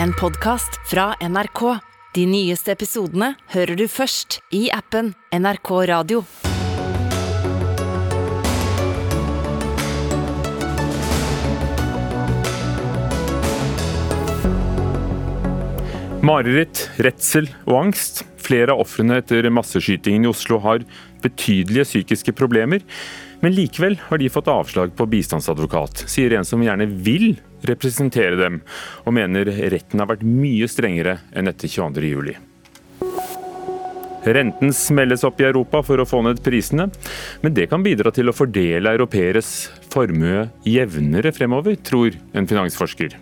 en podkast fra NRK. De nyeste episodene hører du først i appen NRK Radio. Mareritt, redsel og angst. Flere av ofrene etter masseskytingen i Oslo har betydelige psykiske problemer. Men likevel har de fått avslag på bistandsadvokat, sier en som gjerne vil representere dem, og mener retten har vært mye strengere enn etter 22.07. Renten smelles opp i Europa for å få ned prisene, men det kan bidra til å fordele europeeres formue jevnere fremover, tror en finansforsker.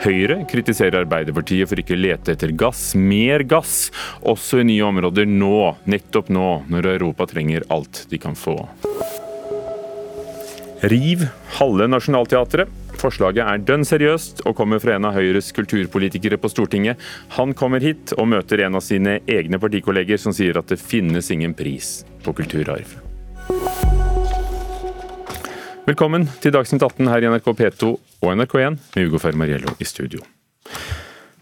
Høyre kritiserer Arbeiderpartiet for ikke å lete etter gass, mer gass, også i nye områder nå, nettopp nå, når Europa trenger alt de kan få. Riv halve Nationaltheatret. Forslaget er dønn seriøst og kommer fra en av Høyres kulturpolitikere på Stortinget. Han kommer hit og møter en av sine egne partikolleger som sier at det finnes ingen pris på kulturarv. Velkommen til Dagsnytt 18 her i NRK P2 og NRK1 med Ugo Fermariello i studio.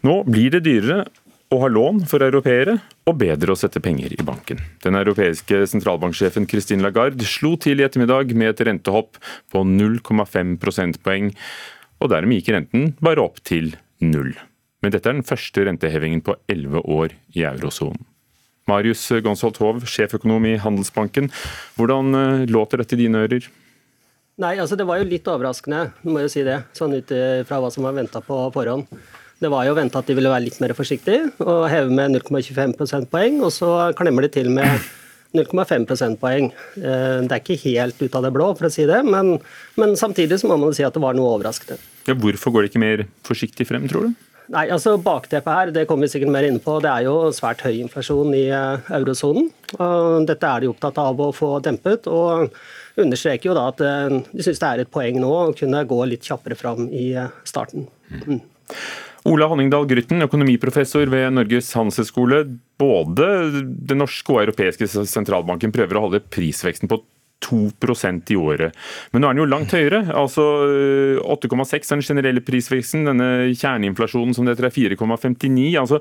Nå blir det dyrere å ha lån for europeere og bedre å sette penger i banken. Den europeiske sentralbanksjefen Christine Lagarde slo til i ettermiddag med et rentehopp på 0,5 prosentpoeng, og dermed gikk renten bare opp til null. Men dette er den første rentehevingen på elleve år i eurosonen. Marius Gonsholt Hov, sjeføkonom i Handelsbanken. Hvordan eh, låter dette i dine ører? Nei, altså det var jo litt overraskende, må jeg si det. Sånn ut fra hva som var venta på forhånd. Det var jo venta at de ville være litt mer forsiktige og heve med 0,25 prosentpoeng, og så klemmer de til med 0,5 prosentpoeng. Eh, det er ikke helt ut av det blå, for å si det, men, men samtidig så må man si at det var noe overraskende. Ja, hvorfor går de ikke mer forsiktig frem, tror du? Nei, altså Bakteppet her det kommer vi sikkert mer inn på. Det er jo svært høy inflasjon i eh, eurosonen. Dette er de opptatt av å få dempet. og understreker jo da at eh, de syns det er et poeng nå å kunne gå litt kjappere fram i starten. Mm. Ola Honningdal Grytten, økonomiprofessor ved Norges handelshøyskole. Både den norske og europeiske sentralbanken prøver å holde prisveksten på 2% i året. Men nå er den jo langt høyere. altså 8,6 er den generelle prisveksten. Denne kjerneinflasjonen som det heter er 4,59. altså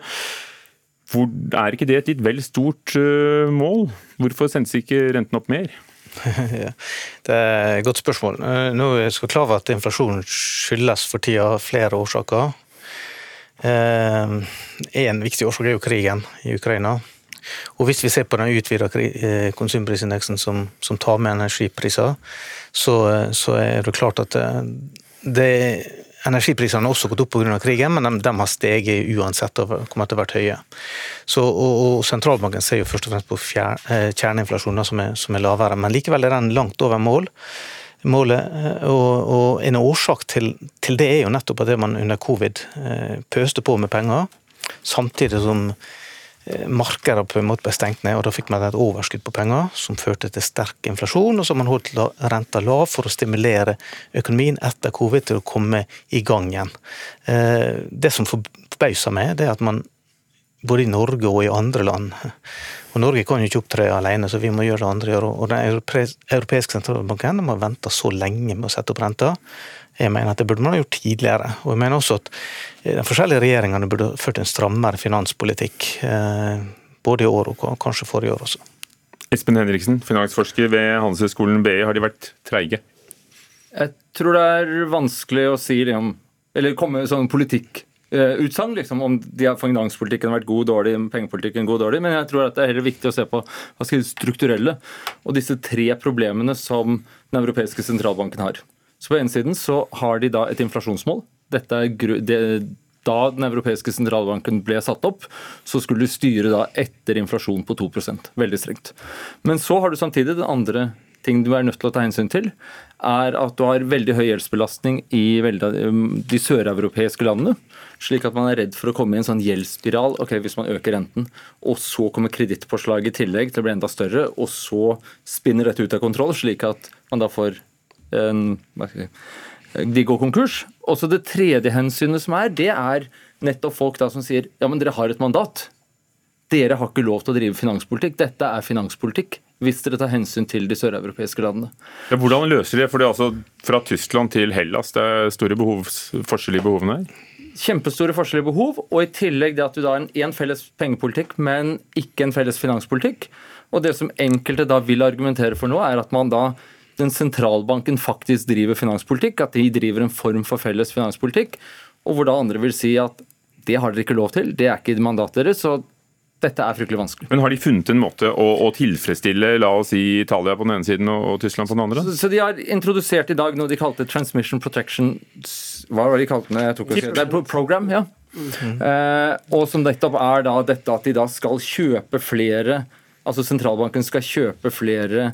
Er ikke det et litt vel stort uh, mål? Hvorfor sendes ikke renten opp mer? det er et godt spørsmål. Eh, nå skal klar over at inflasjonen skyldes for tida flere årsaker. Eh, en viktig årsak er jo krigen i Ukraina. Og Hvis vi ser på den utvida eh, konsumprisindeksen som, som, tar med energipriser, så, så, er det klart at det, Energiprisene har også gått opp pga. krigen, men de, de, har steget uansett og kommer til å være høye. Så, og, og, Sentralbanken ser jo først og fremst på eh, kjerneinflasjoner som som er lavere, men likevel er den langt over mål målet. Eh, og, og, En årsak til, til, det er jo nettopp at man under covid eh, pøste på med penger, samtidig som Eh, markedet på en måte ble stengt ned, og da fikk man et overskudd på penger, som førte til sterk inflasjon. og Så har man holdt renta lav for å stimulere økonomien etter covid til å komme i gang igjen. Det som forbauser meg, det er at man både i Norge og i andre land og Norge kan jo ikke opptre alene, så vi må gjøre det andre gjør. Og Den europeiske sentralbanken har venta så lenge med å sette opp renta. Jeg mener at det burde man ha gjort tidligere. Og jeg mener også at eh, de forskjellige regjeringene burde ført en strammere finanspolitikk. Eh, både i år og kanskje forrige år også. Espen Henriksen, finansforsker ved Handelshøyskolen BI. Har de vært treige? Jeg tror det er vanskelig å si det om eller komme med sånn politikkutsagn liksom, om de finanspolitikken har vært god, dårlig, pengepolitikken god, dårlig. Men jeg tror at det er heller viktig å se på hva skal det strukturelle og disse tre problemene som Den europeiske sentralbanken har. Så på ene siden så har de da et inflasjonsmål. Dette er det, da Den europeiske sentralbanken ble satt opp, så skulle du styre da etter inflasjon på 2% Veldig strengt. Men så har du samtidig den andre ting du er nødt til å ta hensyn til, er at du har veldig høy gjeldsbelastning i um, de søreuropeiske landene. Slik at man er redd for å komme i en sånn gjeldsspiral ok, hvis man øker renten. Og så kommer kredittpåslaget i tillegg til å bli enda større, og så spinner dette ut av kontroll, slik at man da får en de går konkurs. Også det tredje hensynet som er, det er nettopp folk da som sier ja, men dere har et mandat. Dere har ikke lov til å drive finanspolitikk. Dette er finanspolitikk. Hvis dere tar hensyn til de søreuropeiske landene. Ja, hvordan løser de det? For det er altså fra Tyskland til Hellas, det er store behov, forskjell i behovene her? kjempestore forskjeller i behov, og i tillegg det at du da har en, felles pengepolitikk, men ikke en felles finanspolitikk. Og det som enkelte da vil argumentere for nå, er at man da den sentralbanken faktisk driver finanspolitikk, at de driver en form for felles finanspolitikk, og hvor da andre vil si at det har dere ikke lov til, det er ikke mandatet deres. så dette er fryktelig vanskelig. Men Har de funnet en måte å, å, tilfredsstille la oss si Italia på den ene siden og, og Tyskland på den andre? Så, så, De har introdusert i dag noe de kalte transmission protection Hva var det de kalte det? Det er program, ja. Mm -hmm. eh, og som nettopp er da dette at de da skal kjøpe flere Altså sentralbanken skal kjøpe flere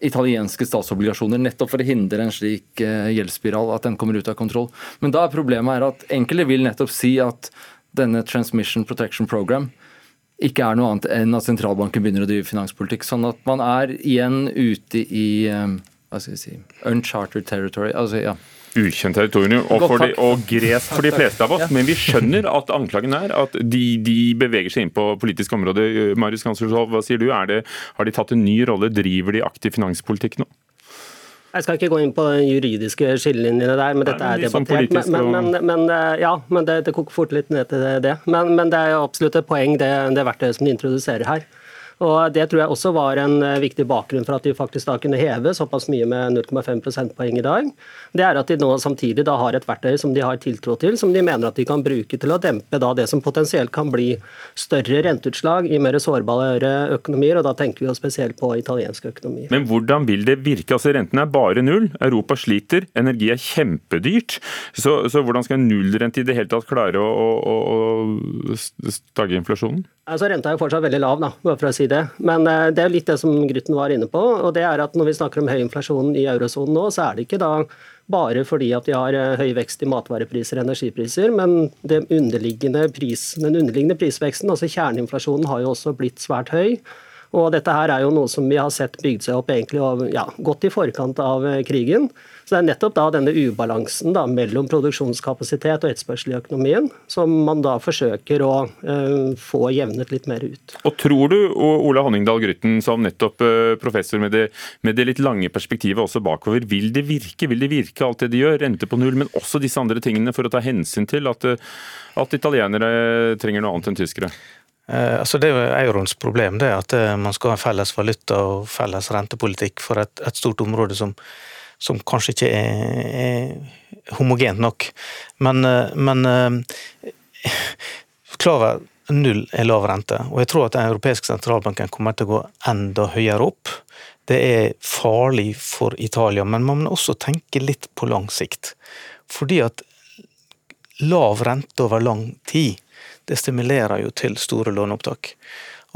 italienske statsobligasjoner nettopp for å hindre en slik eh, gjeldsspiral, at den kommer ut av kontroll. Men da er problemet er at enkelte vil nettopp si at denne transmission protection program ikke er noe annet enn at sentralbanken begynner å drive finanspolitikk. Sånn at man er igjen ute i um, hva skal si, uncharted territory. altså ja. Ukjent territorium og, for de, og gresk for de fleste av oss. Men vi skjønner at anklagen er at de, de beveger seg inn på politisk område. Marius Kansersholm, hva sier du? Det, har de tatt en ny rolle? Driver de aktiv finanspolitikk nå? Jeg skal ikke gå inn på den juridiske skillelinjene der, men dette Nei, men er debattert. Men, men, men, men, eh, ja, men det, det, koker fort litt ned til det. Men, det er jo absolutt et poeng, det, det verktøyet som de introduserer her. Og Det tror jeg også var en eh, viktig bakgrunn for at de faktisk da kunne heve såpass mye med 0,5 prosentpoeng i dag. Det er at de nå samtidig da har et verktøy som de har tiltro til, som de mener at de kan bruke til å dempe da det som potensielt kan bli større renteutslag i mer sårbare økonomier, og da tenker vi jo spesielt på italiensk økonomi. Men hvordan vil det virke? Altså Renten er bare null, Europa sliter, energi er kjempedyrt. Så, så hvordan skal en nullrente i det hele tatt klare å, å, å stagge inflasjonen? Altså Renta er jo fortsatt veldig lav, da, bare for å si det. Men eh, det er litt det som Grytten var inne på. og det er at Når vi snakker om høy inflasjon i eurosonen nå, så er det ikke da bare fordi at de har eh, høy vekst i matvarepriser og energipriser, men underliggende pris, den underliggende prisveksten, altså kjerneinflasjonen, har jo også blitt svært høy. Og dette her er jo noe som vi har sett bygd seg opp egentlig ja, godt i forkant av eh, krigen. Så det er nettopp da denne ubalansen da, mellom produksjonskapasitet og etterspørsel i økonomien som man da forsøker å uh, få jevnet litt mer ut. Og Tror du, Ola Honningdal Grytten, som nettopp uh, professor med det, med det, litt lange perspektivet også bakover, vil det virke vil det virke alt det de gjør, rente på null, men også disse andre tingene for å ta hensyn til at, at italienere trenger noe annet enn tyskere? Eh, altså det er jo Euroens problem det at eh, man skal ha felles valuta og felles rentepolitikk for et, et stort område som, som kanskje ikke er, er, homogent nok. Men, eh, men klar null er lav rente, og jeg tror at den europeiske sentralbanken kommer til å gå enda høyere opp. Det er farlig for Italia, men man må også tenke litt på lang sikt. Fordi at lav rente over lang tid det stimulerer jo til store låneopptak.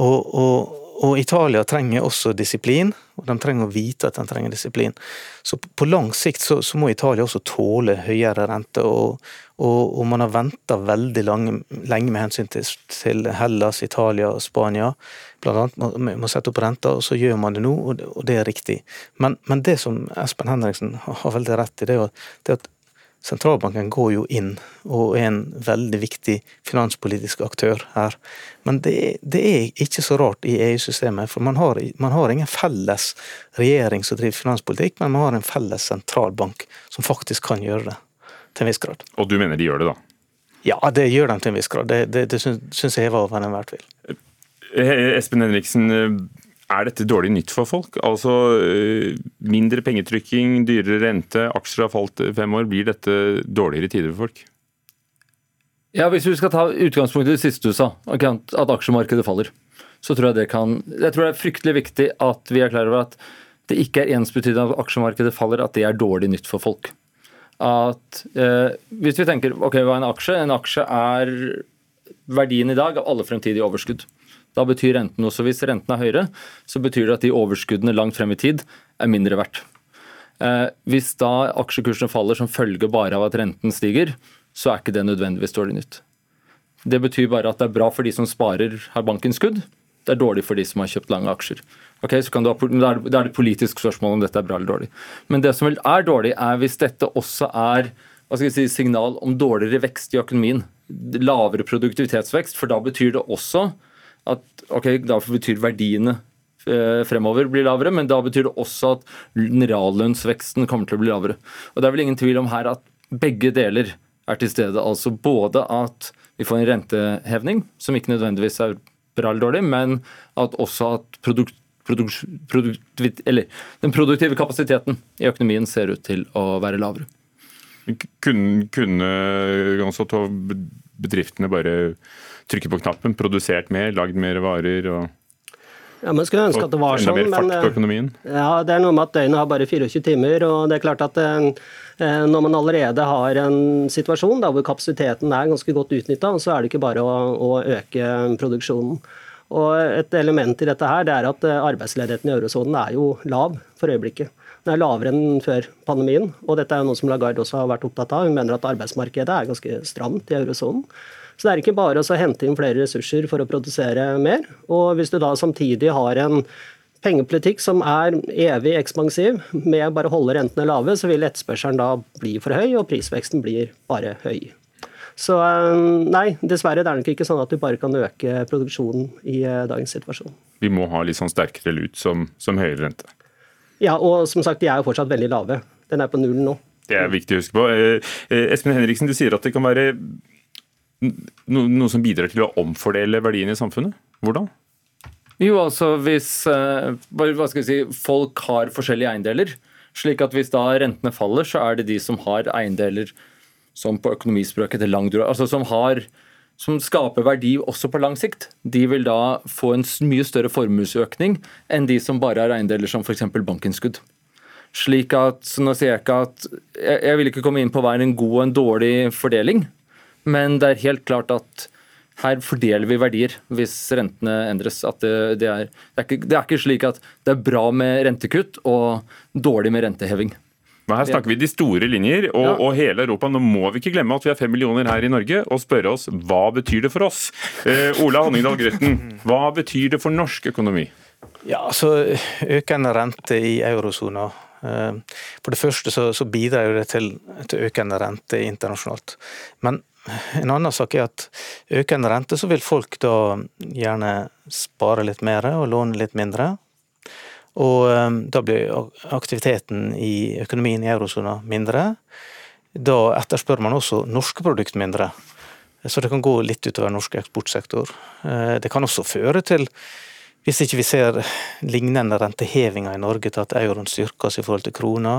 Og, og, og, Italia trenger også disiplin, og de trenger å vite at de trenger disiplin. Så på lang sikt så, så må Italia også tåle høyere rente, og, og man har venta veldig lang, lenge med hensyn til, til, Hellas, Italia og Spania. Blant annet må, må sette opp renta, og så gjør man det nå, og det, og det er riktig. Men, men, det som Espen Henriksen har veldig rett i, det er at Sentralbanken går jo inn og er en veldig viktig finanspolitisk aktør her. Men det, det er ikke så rart i EU-systemet, for man har, man har, ingen felles regjering som driver finanspolitikk, men man har en felles sentralbank som faktisk kan gjøre det, til en viss grad. Og du mener de gjør det, da? Ja, det gjør de til en viss grad. Det, det, det syns jeg var over enhver tvil. Espen Henriksen, er dette dårlig nytt for folk? Altså eh, Mindre pengetrykking, dyrere rente, aksjer har falt fem år. Blir dette dårligere tider for folk? Ja, Hvis vi skal ta utgangspunkt i det siste du sa, at aksjemarkedet faller, så tror jeg det kan Jeg tror det er fryktelig viktig at vi er klar over at det ikke er ensbetydende at aksjemarkedet faller, at det er dårlig nytt for folk. At eh, Hvis vi tenker ok, hva er en aksje? En aksje er verdien i dag av alle fremtidige overskudd. Da betyr renten også, Hvis renten er høyere, så betyr det at de overskuddene langt frem i tid er mindre verdt. Eh, hvis da aksjekursene faller som følge bare av at renten stiger, så er ikke det nødvendigvis dårlig nytt. Det betyr bare at det er bra for de som sparer, har bankinnskudd. Det er dårlig for de som har kjøpt lange aksjer. Ok, så kan du ha, Da er et politisk spørsmål om dette er bra eller dårlig. Men det som vel er dårlig, er hvis dette også er hva skal jeg si, signal om dårligere vekst i økonomien. Lavere produktivitetsvekst, for da betyr det også at ok, derfor betyr verdiene eh, fremover blir lavere, men da betyr det også at reallønnsveksten kommer til å bli lavere. Og Det er vel ingen tvil om her at begge deler er til stede. Altså både at vi får en rentehevning, som ikke nødvendigvis er bra eller dårlig, men at også at produkt, produkt, produkt, eller, den produktive kapasiteten i økonomien ser ut til å være lavere. Kunne, kunne bedriftene bare trykke på knappen, produsert mer, lagd mer varer? og ja, Man skulle ønske at det var sånn, men eh, ja, det er noe med at døgnet har bare 24 timer. og det er klart at eh, eh, Når man allerede har en situasjon da, hvor kapasiteten er ganske godt utnytta, så er det ikke bare å, å, øke produksjonen. Og Et element i dette her, det er at arbeidsledigheten i eurosonen er jo lav for øyeblikket. Den er lavere enn før pandemien. og Dette er jo noe som Lagarde også har vært opptatt av. Hun mener at arbeidsmarkedet er ganske stramt i eurosonen. Så det er ikke bare å hente inn flere ressurser for å produsere mer. Og hvis du da samtidig har en pengepolitikk som er evig ekspansiv, med bare å holde rentene lave, så vil etterspørselen da bli for høy, og prisveksten blir bare høy. Så eh, nei, dessverre det er nok ikke sånn at du bare kan øke produksjonen i eh, dagens situasjon. Vi må ha litt sånn sterkere lut som, som høyere rente. Ja, og som sagt, de er jo fortsatt veldig lave. Den er på null nå. Det er viktig å huske på. Eh, Espen Henriksen, du sier at det kan være noe som bidrar til å omfordele verdiene i samfunnet? Hvordan? Jo, altså hvis eh, hva skal vi si, folk har forskjellige eiendeler, slik at hvis da rentene faller, så er det de som har eiendeler som på økonomispråket til lang altså som, har, som skaper verdi også på lang sikt, de vil da få en mye større formuesøkning enn de som bare har eiendeler som f.eks. bankinnskudd. Slik at, nå sier Jeg ikke at, jeg, jeg vil ikke komme inn på hva er en god og en dårlig fordeling, men det er helt klart at her fordeler vi verdier hvis rentene endres. Det, det, er, det, er ikke, det, er, ikke, slik at det er bra med rentekutt og dårlig med renteheving. Men Her snakker vi de store linjer og, ja. og, hele Europa. Nå må vi ikke glemme at vi er fem millioner her i Norge, og spørre oss hva betyr det for oss? Eh, Ola Honningdal Grøtten, hva betyr det for norsk økonomi? Ja, altså Økende rente i eurosona. Eh, for det første så, så bidrar det til, til økende rente internasjonalt. Men en annen sak er at økende rente, så vil folk da gjerne spare litt mer og låne litt mindre. Og eh, da blir aktiviteten i økonomien i eurosona mindre. Da etterspør man også norske produkter mindre. Så det kan gå litt utover norsk eksportsektor. Eh, det kan også føre til, hvis ikke vi ser lignende rentehevinger i Norge, til at euroen styrkes i forhold til krona,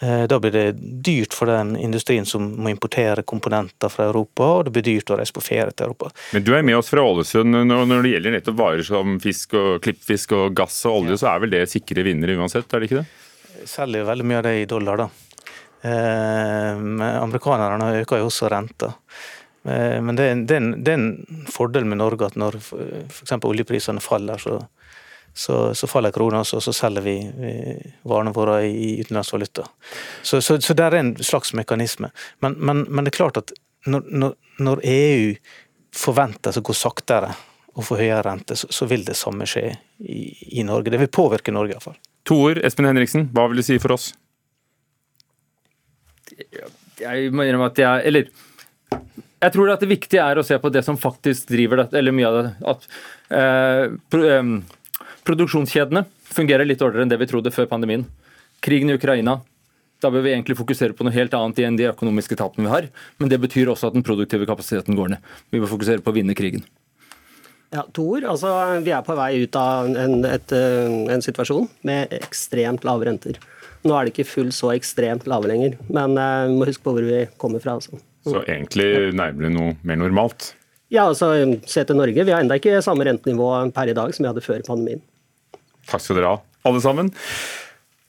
da blir det dyrt for den industrien som må importere komponenter fra Europa, og det blir dyrt å reise på ferie til Europa. Men du er med oss fra Ålesund. Når det gjelder nettopp varer som fisk og klippfisk og gass og olje, ja. så er vel det sikre vinnere uansett, er det ikke det? Selger veldig mye av det i dollar, da. Eh, amerikanerne øker jo også renta. Eh, men det er, en, det, er en, det er, en, fordel med Norge at når f.eks. oljeprisene faller, så, så, så faller krona, og så, så selger vi, varene våre i utenlandsvaluta. Så, så, så det er en slags mekanisme. Men, men, men det er klart at når, når, når EU forventes å gå saktere og få høyere rente, så, så, vil det samme skje i, i Norge. Det vil påvirke Norge iallfall. To ord, Espen Henriksen, hva vil du si for oss? Jeg må innrømme at jeg Eller jeg tror at det viktige er å se på det som faktisk driver dette, eller mye av det. At eh, Produksjonskjedene fungerer litt dårligere enn det vi trodde før pandemien. Krigen i Ukraina. Da bør vi egentlig fokusere på noe helt annet enn de økonomiske tapene vi har. Men det betyr også at den produktive kapasiteten går ned. Vi bør fokusere på å vinne krigen. Ja, to ord. Altså, vi er på vei ut av en, et, eh, en situasjon med ekstremt lave renter. Nå er det ikke fullt så ekstremt lave lenger, men uh, vi må huske på hvor vi kommer fra. Altså. Så egentlig nærmere noe mer normalt? Ja, altså se til Norge. Vi har enda ikke samme rentenivå per i dag som vi hadde før pandemien. Takk skal dere ha, alle sammen.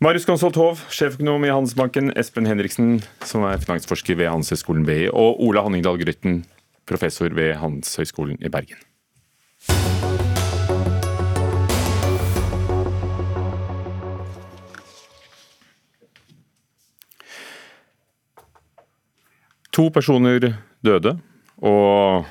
Marius Gonsolt Hov, sjeføkonom i Handelsbanken, Espen Henriksen, som er finansforsker ved Handelshøyskolen BI, og Ola Honningdal Grytten, professor ved Handelshøyskolen i Bergen. To personer døde, og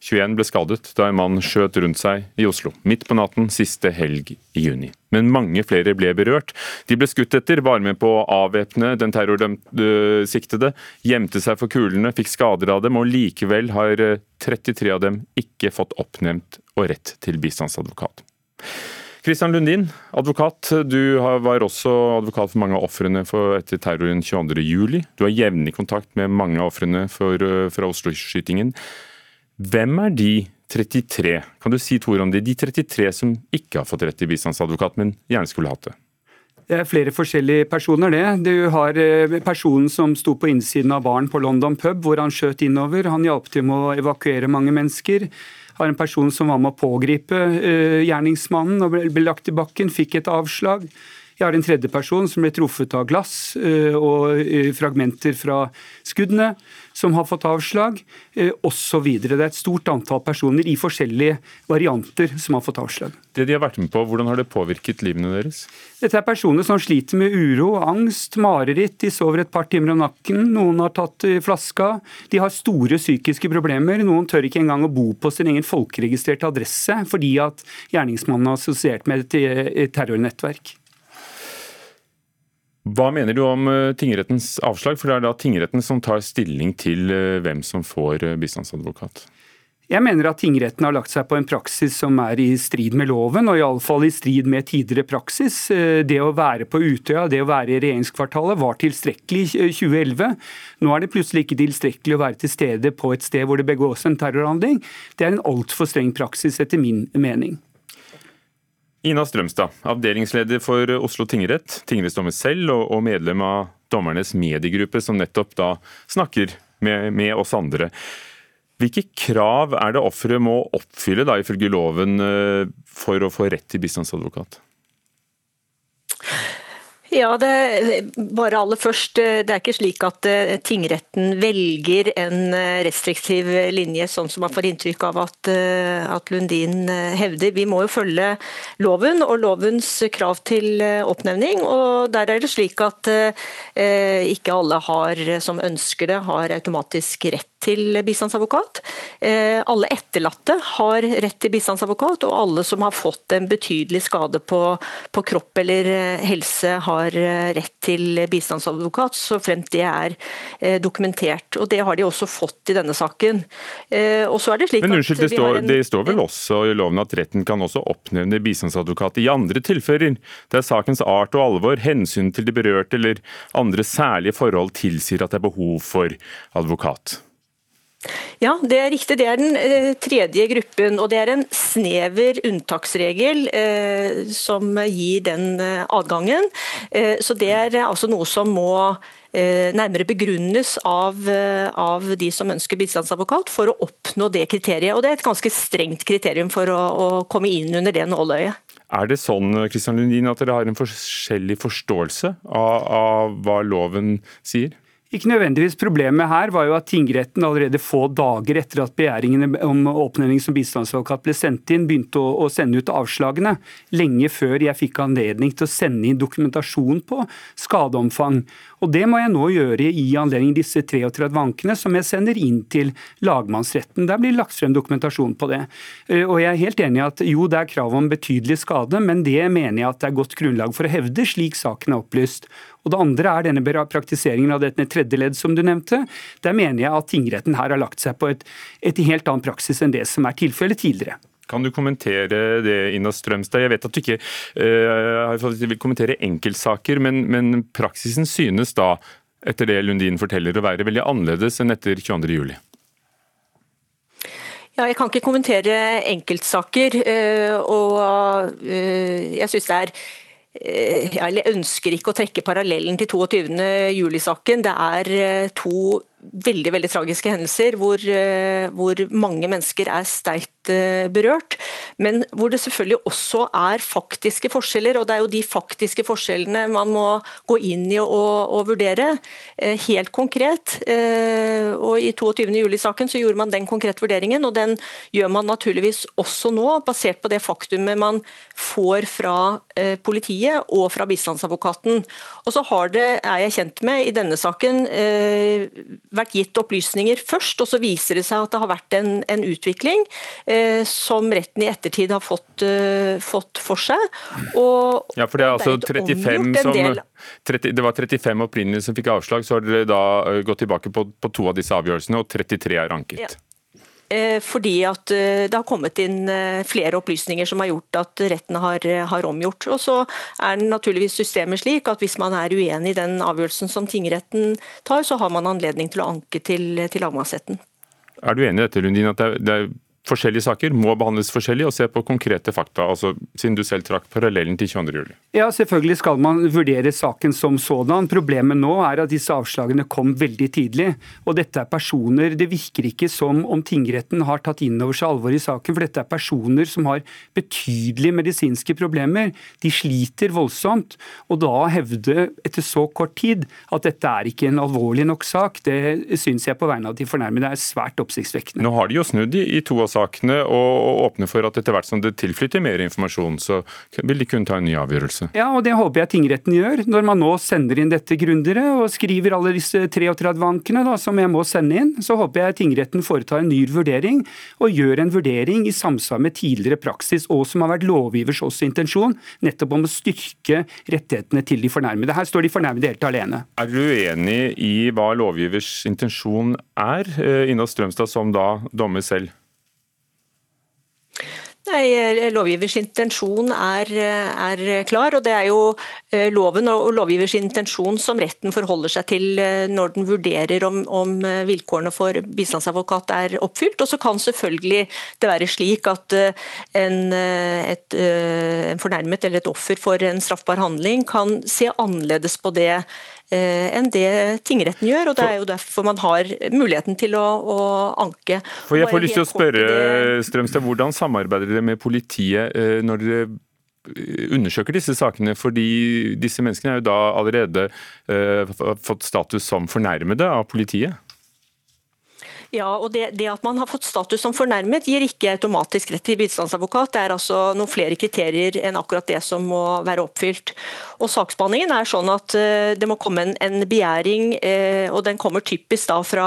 21 ble skadet da en mann skjøt rundt seg i Oslo, midt på natten siste helg i juni. Men mange flere ble berørt. De ble skutt etter, var med på å avvæpne den terrordømte siktede, gjemte seg for kulene, fikk skader av dem, og likevel har 33 av dem ikke fått oppnevnt og rett til bistandsadvokat. Kristian Lundin, advokat. Du var også advokat for mange av ofrene etter terroren 22.07. Du har jevnlig kontakt med mange av ofrene eh, fra Oslo-skytingen. Hvem er de 33, kan du si to ord om det? de 33 som ikke har fått rett til bistandsadvokat, men gjerne skulle hatt det? Det er flere forskjellige personer, det. Du har eh, personen som sto på innsiden av baren på London pub, hvor han skjøt innover. Han hjalp til med å evakuere mange mennesker har en person som var med å pågripe uh, gjerningsmannen og ble lagt i bakken, fikk et avslag. Jeg har en tredje person som ble truffet av glass uh, og uh, fragmenter fra skuddene, som har fått avslag, uh, osv. Det er et stort antall personer i forskjellige varianter som har fått avslag. Det de har vært med på, Hvordan har det påvirket livene deres? Dette er personer som sliter med uro, angst, mareritt. De sover et par timer om nakken. Noen har tatt flaska. De har store psykiske problemer. Noen tør ikke engang å bo på sin egen folkeregistrerte adresse fordi at gjerningsmannen er assosiert med et terrornettverk. Hva mener du om eh, tingrettens avslag, for det er da tingretten som tar stilling til eh, hvem som får eh, bistandsadvokat? Jeg mener at tingretten har lagt seg på en praksis som er i strid med loven, og iallfall i strid med tidligere praksis. Det å være på Utøya, det å være i regjeringskvartalet var tilstrekkelig i 2011. Nå er det plutselig ikke tilstrekkelig å være til stede på et sted hvor det begås en terrorhandling. Det er en altfor streng praksis, etter min mening. Ina Strømstad, avdelingsleder for Oslo tingrett, tingrettsdommer selv og, medlem av dommernes mediegruppe, som nettopp da snakker med, med oss andre. Hvilke krav er det offeret må oppfylle da, ifølge loven eh, for å få rett til bistandsadvokat? Ja, det, bare aller først. Eh, det er ikke slik at eh, tingretten velger en eh, restriktiv linje, sånn som man får inntrykk av at, at Lundin hevder. Vi må jo følge loven og lovens krav til oppnevning. og Der er det slik at eh, ikke alle har, som ønsker det, har automatisk rett til bistandsadvokat. Eh, alle etterlatte har rett til bistandsadvokat, og alle som har fått en betydelig skade på, på kropp eller helse, har eh, rett til bistandsadvokat, så fremt det er dokumentert. Og Det har de også fått i denne saken. Og så er det slik Men unnskyld, det står, en, det står vel også i loven at retten kan også oppnevne bistandsadvokat i andre tilfeller, der sakens art og alvor, hensyn til de berørte eller andre særlige forhold tilsier at det er behov for advokat? Ja, det er riktig. Det er den eh, tredje gruppen. Og det er en snever unntaksregel eh, som gir den eh, adgangen. Eh, så det er altså noe som må eh, nærmere begrunnes av, eh, av, de som ønsker bistandsadvokat for å oppnå det kriteriet. Og det er et ganske strengt kriterium for å, å komme inn under det nåløyet. Er det sånn Kristian Lundin, at dere har en forskjellig forståelse av, av hva loven sier? Ikke nødvendigvis. Problemet her var jo at tingretten allerede få dager etter at begjæringene om oppnevning som bistandsadvokat ble sendt inn, begynte å, å, sende ut avslagene. Lenge før jeg fikk anledning til å sende inn dokumentasjon på skadeomfang. Og Det må jeg nå gjøre i anledning disse 33 ankene som jeg sender inn til lagmannsretten. Der blir lagt frem dokumentasjon på det. Eh, og Jeg er helt enig i at jo, det er krav om betydelig skade, men det mener jeg at det er godt grunnlag for å hevde, slik saken er opplyst. Og Det andre er denne praktiseringen av dette tredje ledd som du nevnte. Der mener jeg at tingretten her har lagt seg på et, et helt annen praksis enn det som er tilfellet tidligere. Kan du kommentere det, Ina Strømstad? Jeg vet at du ikke uh, vil kommentere enkeltsaker, men, men, praksisen synes da, etter det Lundin forteller, å være veldig annerledes enn etter 22.07. Ja, jeg kan ikke kommentere enkeltsaker. Eh, og eh, jeg synes det er jeg ønsker ikke å trekke parallellen til 22. juli-saken. Det er to veldig veldig tragiske hendelser hvor, hvor mange mennesker er sterkt Eh, berørt, men hvor det selvfølgelig også er faktiske forskjeller. og Det er jo de faktiske forskjellene man må gå inn i og, og vurdere eh, helt konkret. Eh, og I 22. juli-saken så gjorde man den konkrete vurderingen, og den gjør man naturligvis også nå, basert på det faktumet man får fra politiet og fra bistandsadvokaten. Og så har det, er jeg kjent med, i denne saken vært gitt opplysninger først, og så viser det seg at det har vært en, en utvikling Eh, som retten i ettertid har fått, eh, fått for seg. Og, ja, for Det er altså 35 som, 30, det var 35 opprinnelig som fikk avslag, så har dere da eh, gått tilbake på, på, to av disse avgjørelsene, og 33 er anket. Ja. fordi at det har kommet inn flere opplysninger som har gjort at retten har, har omgjort. Og så er naturligvis systemet slik at hvis man er uenig i den avgjørelsen som tingretten tar, så har man anledning til å anke til, til lagmannsretten. Er du enig i dette, Lundin, at det er, det er forskjellige saker må behandles forskjellig og se på konkrete fakta, altså siden du selv trakk parallellen til 22. juli. Ja, selvfølgelig skal man vurdere saken som sådan. Problemet nå er at disse avslagene kom veldig tidlig. Og dette er personer Det virker ikke som om tingretten har tatt inn over seg alvoret i saken, for dette er personer som har betydelige medisinske problemer. De sliter voldsomt. Og da hevde etter så kort tid at dette er ikke en alvorlig nok sak, det syns jeg på vegne av de fornærmede er svært oppsiktsvekkende. Nå har de jo snudd i, i to av sakene og åpne for at etter hvert som det tilflytter mer informasjon, så vil de kunne ta en ny avgjørelse. Ja, og det håper jeg tingretten gjør, når man nå sender inn dette grundigere og skriver alle disse 33 ankene da, som jeg må sende inn. Så håper jeg tingretten foretar en ny vurdering og gjør en vurdering i samsvar med tidligere praksis, og som har vært lovgivers også intensjon, nettopp om å styrke rettighetene til de fornærmede. Her står de fornærmede helt alene. Er du uenig i hva lovgivers intensjon er, eh, Ina Strømstad, som da dommer selv? Nei, eh, Lovgivers intensjon er, eh, er, klar, og det er jo eh, loven og lovgivers intensjon som retten forholder seg til når den vurderer om, om vilkårene for bistandsadvokat er oppfylt. Og så kan selvfølgelig det være slik at en, et, en fornærmet eller et offer for en straffbar handling kan se annerledes på det Eh, enn det tingretten gjør. og Det er jo derfor man har muligheten til å, å anke. For jeg får lyst til å spørre Strømstad, Hvordan samarbeider dere med politiet eh, når dere eh, undersøker disse sakene, fordi disse menneskene er jo da allerede fått status som fornærmede av politiet? Ja, og det, det, at man har fått status som fornærmet gir ikke automatisk rett til bistandsadvokat. Det er altså noen flere kriterier enn akkurat det som må være oppfylt. Og Saksbehandlingen er sånn at uh, det må komme en, en begjæring, eh, og den kommer typisk da fra,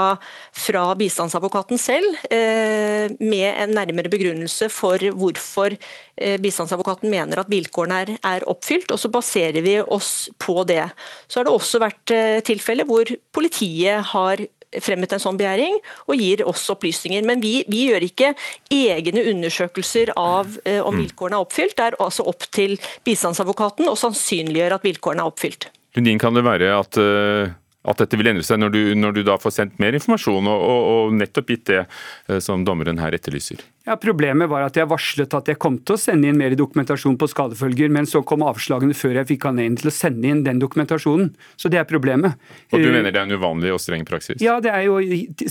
fra bistandsadvokaten selv, eh, med en nærmere begrunnelse for hvorfor bistandsadvokaten mener at vilkårene er, er, oppfylt, og så baserer vi oss på det. Så har det også vært tilfeller hvor politiet har fremmet en sånn begjæring, og gir oss opplysninger. Men vi, vi gjør ikke egne undersøkelser av eh, om mm. vilkårene er oppfylt. Det er altså opp til bistandsadvokaten å sannsynliggjøre at vilkårene er oppfylt. Lundin, kan det være at uh at dette vil endre seg når du, når du da får sendt mer informasjon, og, og, og, nettopp gitt det eh, som dommeren her etterlyser? Ja, Problemet var at jeg varslet at jeg kom til å sende inn mer dokumentasjon på skadefølger, men så kom avslagene før jeg fikk anledning til å sende inn den dokumentasjonen. Så det er problemet. Og du eh, mener det er en uvanlig og streng praksis? Ja, det er jo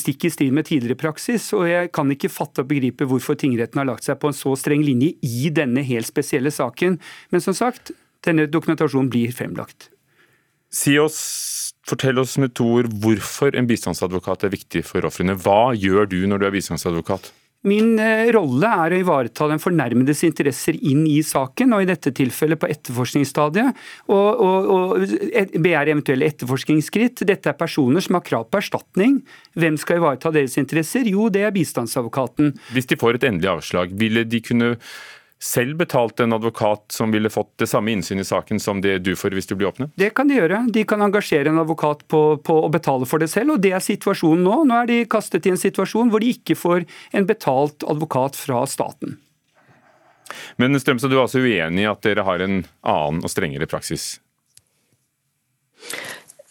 stikk i stil med tidligere praksis, og jeg kan ikke fatte og begripe hvorfor tingretten har lagt seg på en så streng linje i denne helt spesielle saken. Men som sagt, denne dokumentasjonen blir fremlagt. Si oss Fortell oss med to ord hvorfor en bistandsadvokat er viktig for ofrene. Hva gjør du når du er bistandsadvokat? Min eh, rolle er å ivareta den fornærmedes interesser inn i saken, og i dette tilfellet på etterforskningsstadiet. Og, og, og begjære eventuelle etterforskningsskritt. Dette er personer som har krav på erstatning. Hvem skal ivareta deres interesser? Jo, det er bistandsadvokaten. Hvis de får et endelig avslag, ville de kunne selv betalt en advokat som ville fått det samme innsyn i saken som det du får hvis du blir åpnet? Det kan de gjøre. De kan engasjere en advokat på, på å betale for det selv, og det er situasjonen nå. Nå er de kastet i en situasjon hvor de ikke får en betalt advokat fra staten. Men Strømstad, du er altså uenig i at dere har en annen og strengere praksis?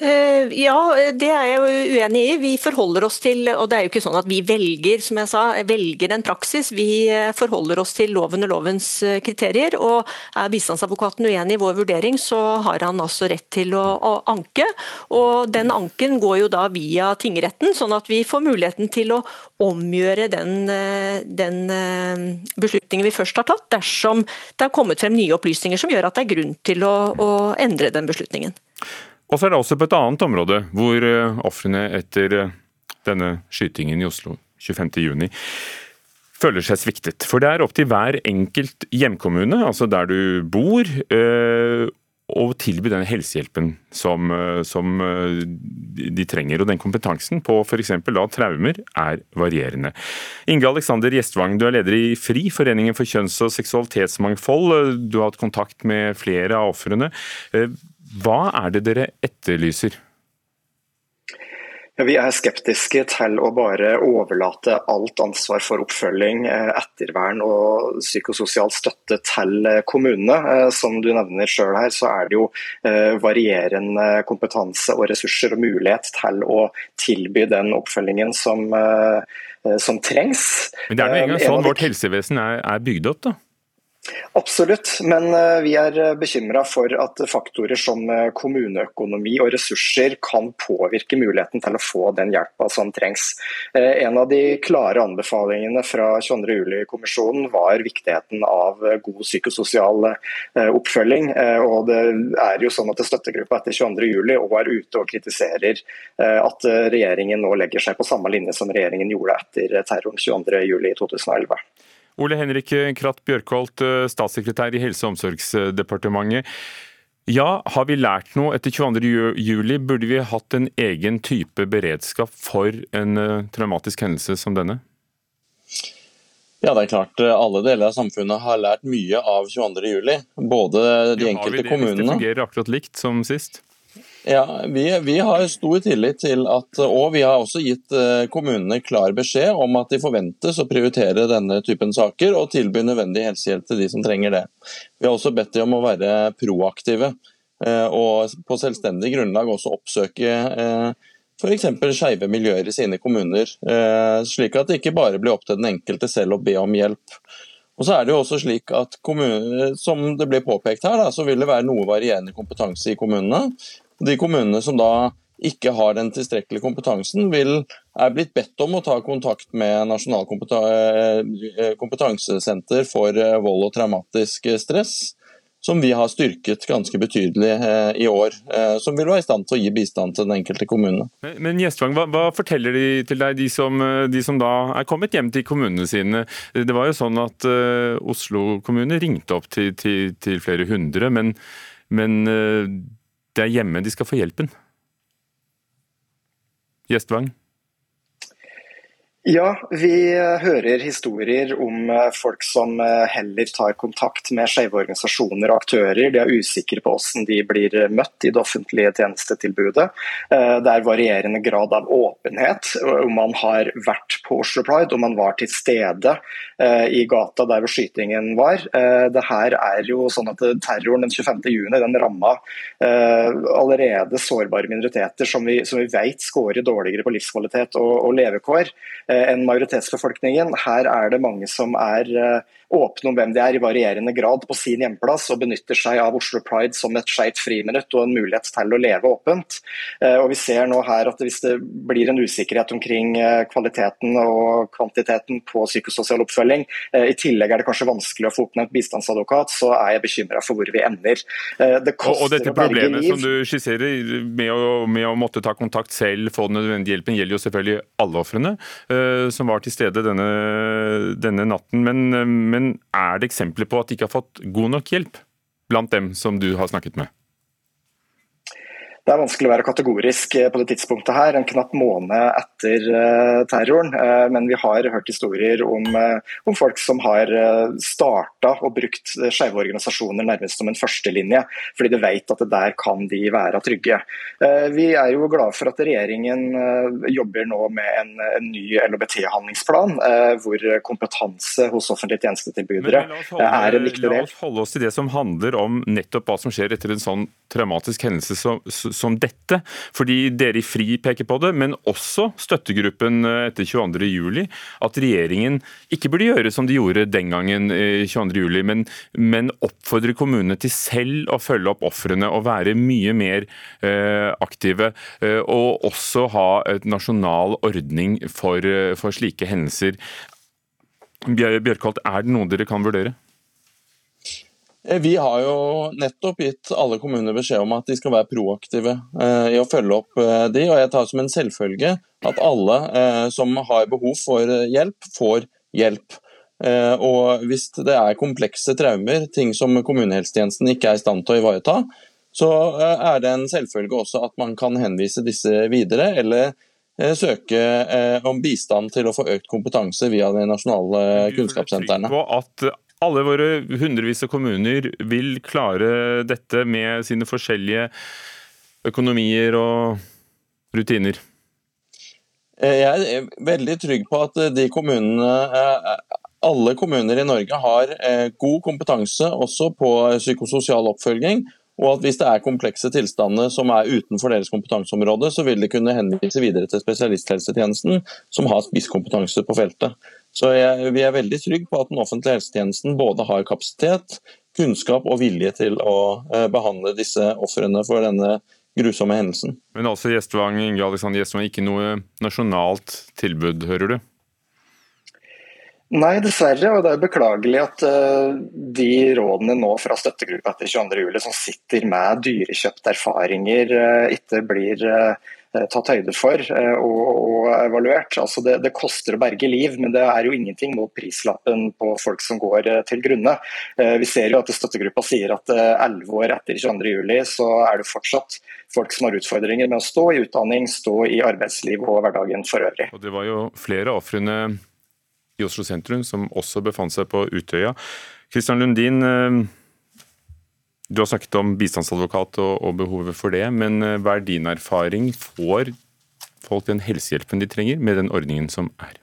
Eh, ja, det er jeg jo uenig i. Vi forholder oss til, og det er jo ikke sånn at vi velger som jeg sa, velger en praksis. Vi eh, forholder oss til loven og lovens eh, kriterier. og Er bistandsadvokaten uenig i vår vurdering, så har han altså rett til å, å, anke. og Den anken går jo da via tingretten, sånn at vi får muligheten til å omgjøre den, den beslutningen vi først har tatt, dersom det har kommet frem nye opplysninger som gjør at det er grunn til å, å endre den beslutningen. Og så er det også på et annet område hvor eh, ofrene etter eh, denne skytingen i Oslo 25.6 føler seg sviktet. For det er opp til hver enkelt hjemkommune, altså der du bor, eh, å tilby den helsehjelpen som, som, de trenger. Og den kompetansen på f.eks. traumer er varierende. Inge Alexander Gjestvang, du er leder i FRI, Foreningen for kjønns- og seksualitetsmangfold. Du har hatt kontakt med flere av ofrene. Hva er det dere etterlyser? Ja, vi er skeptiske til å bare overlate alt ansvar for oppfølging, eh, ettervern og psykososial støtte til eh, kommunene. Eh, som du nevner selv her, så er det jo varierende kompetanse og ressurser og mulighet til å tilby den oppfølgingen som, som trengs. Men det er nå engang sånn vårt helsevesen er, er bygd opp, da? Absolutt, men eh, vi er eh, bekymra for at faktorer som eh, kommuneøkonomi og ressurser kan påvirke muligheten til å få den hjelpa som trengs. En av de klare anbefalingene fra 22.07-kommisjonen var viktigheten av god psykososial oppfølging. og det er jo sånn at Støttegruppa etter 22.07 òg er ute og kritiserer at regjeringen nå legger seg på samme linje som regjeringen gjorde etter terroren 22.07.2011. Ole Henrik Kratt Bjørkholt, eh, statssekretær i Helse- og omsorgsdepartementet. Ja, har vi lært noe etter 22.07? Burde vi hatt en egen type beredskap for en eh, traumatisk hendelse som denne? Ja, det er klart eh, Alle deler av samfunnet har lært mye av 22.07. Både de enkelte kommunene Har vi det hvis det fungerer akkurat likt som sist? Ja, vi, vi, har stor tillit til at Og vi har også gitt eh, kommunene klar beskjed om at de forventes å prioritere denne typen saker og tilby nødvendig helsehjelp til de som trenger det. Vi har også bedt dem om å være proaktive eh, og på selvstendig grunnlag også oppsøke eh, f.eks. skeive miljøer i sine kommuner, slik at det ikke bare blir opp til den enkelte selv å be om hjelp. Og så er det jo også slik at kommune, Som det ble påpekt her, da, så vil det være noe varierende kompetanse i kommunene. De kommunene som da ikke har den tilstrekkelige kompetansen, vil, er blitt bedt om å ta kontakt med Nasjonal eh, kompetansesenter for eh, vold og traumatisk stress, som vi har styrket ganske betydelig eh, i år. Som vil være i stand til å gi bistand til den enkelte kommune. Men, men Gjestvang, hva, hva, forteller de til deg, de som, de som, da er kommet hjem til kommunene sine? Det var jo sånn at uh, Oslo kommune ringte opp til, til, til flere hundre, men, men uh, det er hjemme de skal få hjelpen. Gjestvang? Ja, vi hører historier om eh, folk som eh, heller tar kontakt med skeive organisasjoner og aktører. De er usikre på hvordan de blir møtt i det offentlige tjenestetilbudet. Eh, det er varierende grad av åpenhet om man har vært på Oslo Pride, om man var til stede i gata der hvor skytingen var. Det her er jo sånn at Terroren den 25.6 den ramma allerede sårbare minoriteter som vi, vi vet scorer dårligere på livskvalitet og, og levekår. Eh, enn majoritetsbefolkningen. Her er det mange som er eh, åpne om hvem de er i varierende grad på sin hjemplass, og benytter seg av Oslo Pride som et skeivt friminutt og en mulighet til å leve åpent. Eh, og Vi ser nå her at hvis det blir en usikkerhet omkring kvaliteten og kvantiteten på psykososial oppfølging, i tillegg er det kanskje vanskelig å få oppnevnt bistandsadvokat, så er jeg bekymra for hvor vi ender. Det og, dette problemet som du skisserer med å, med å måtte ta kontakt selv, få den nødvendige hjelpen, gjelder jo selvfølgelig alle ofrene. Eh, som var til stede denne, denne natten. Men, eh, men er det eksempler på at de ikke har fått god nok hjelp blant dem som du har snakket med? Det er vanskelig å være kategorisk eh, på det tidspunktet her, en knapp måned etter uh, terroren. Uh, men vi har hørt historier om, om folk som har starta og brukt skeive organisasjoner nærmest som en førstelinje, fordi de vet at det der kan de være trygge. vi er jo glade for at regjeringen jobber nå med en, en ny LHBT-handlingsplan, hvor kompetanse hos offentlige tjenestetilbydere holde, er en viktig del. La oss holde oss til det som handler om nettopp hva som skjer etter en sånn traumatisk hendelse som som dette. Fordi dere i FRI peker på det, men også støttegruppen eh, etter 22.07. At regjeringen ikke burde gjøre som de gjorde den gangen, 22.07, eh, men, men oppfordre kommunene til selv å følge opp ofrene og være mye mer eh, aktive. Eh, og også ha et nasjonal ordning for, for slike hendelser. Bjørkholt, er det noe dere kan vurdere? Eh, vi har jo nettopp gitt alle kommuner beskjed om at de skal være proaktive eh, i å følge opp eh, de, og jeg tar som en selvfølge at alle som har behov for hjelp, får hjelp. Og hvis det er komplekse traumer, ting som kommunehelsetjenesten ikke er i stand til å ivareta, så er det en selvfølge også at man kan henvise disse videre, eller søke om bistand til å få økt kompetanse via de nasjonale kunnskapssentrene. På at alle våre hundrevis av kommuner vil klare dette med sine forskjellige økonomier og rutiner? Jeg er veldig trygg på at de kommunene alle kommuner i Norge har god kompetanse også på psykososial oppfølging. Og at hvis det er komplekse tilstander som er utenfor deres kompetanseområde, så vil de kunne henvise videre til spesialisthelsetjenesten, som har spisskompetanse på feltet. Så jeg, vi er veldig trygge på at den offentlige helsetjenesten både har kapasitet, kunnskap og vilje til å eh, behandle disse ofrene for denne grusomme hendelsen. Men altså Gjestvang, Inge Alexander Gjestvang, ikke noe nasjonalt tilbud, hører du? Nei, dessverre. Og det er beklagelig at uh, de rådene nå fra støttegruppa etter 22.07, som sitter med dyrekjøpte erfaringer, uh, ikke blir uh, tatt høyde for og, og evaluert. Altså det, det, koster å berge liv, men det er jo ingenting mot prislappen på folk som går til grunne. Vi ser jo at støttegruppa sier at elleve år etter 22.07 så er det fortsatt folk som har utfordringer med å stå i utdanning, stå i arbeidsliv og hverdagen for øvrig. Og Det var jo flere ofrene i Oslo sentrum, som også befant seg på Utøya. Kristian Lundin, eh, du har snakket om bistandsadvokat og, behovet for det, men eh, hva er din erfaring? Får folk den helsehjelpen de trenger med den ordningen som er?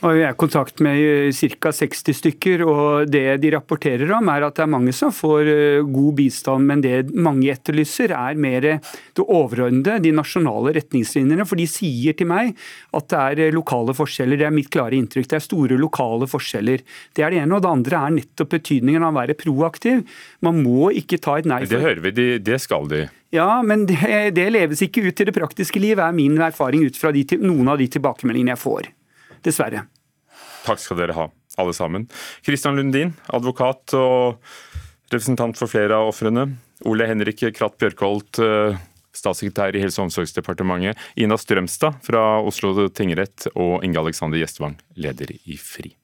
Jeg er i kontakt med eh, ca. 60 stykker, og det de rapporterer om er at det er mange som får eh, god bistand, men det mange etterlyser er mer det overordnede, de nasjonale retningslinjene. For de sier til meg at det er eh, lokale forskjeller. Det er mitt klare inntrykk. Det er store lokale forskjeller. Det er det ene. Og det andre er nettopp betydningen av å være proaktiv. Man må ikke ta et nei. For... Det hører vi, det skal de. Ja, men det, det, leves ikke ut til det praktiske liv, er min erfaring ut fra de, noen av de tilbakemeldingene jeg får. Dessverre. Takk skal dere ha, alle sammen. Kristian Lundin, advokat og representant for flere av ofrene. Ole Henrik Kratt Bjørkholt, eh, statssekretær i Helse- og omsorgsdepartementet. Ina Strømstad fra Oslo tingrett og Inge Alexander Gjestvang, leder i FRI.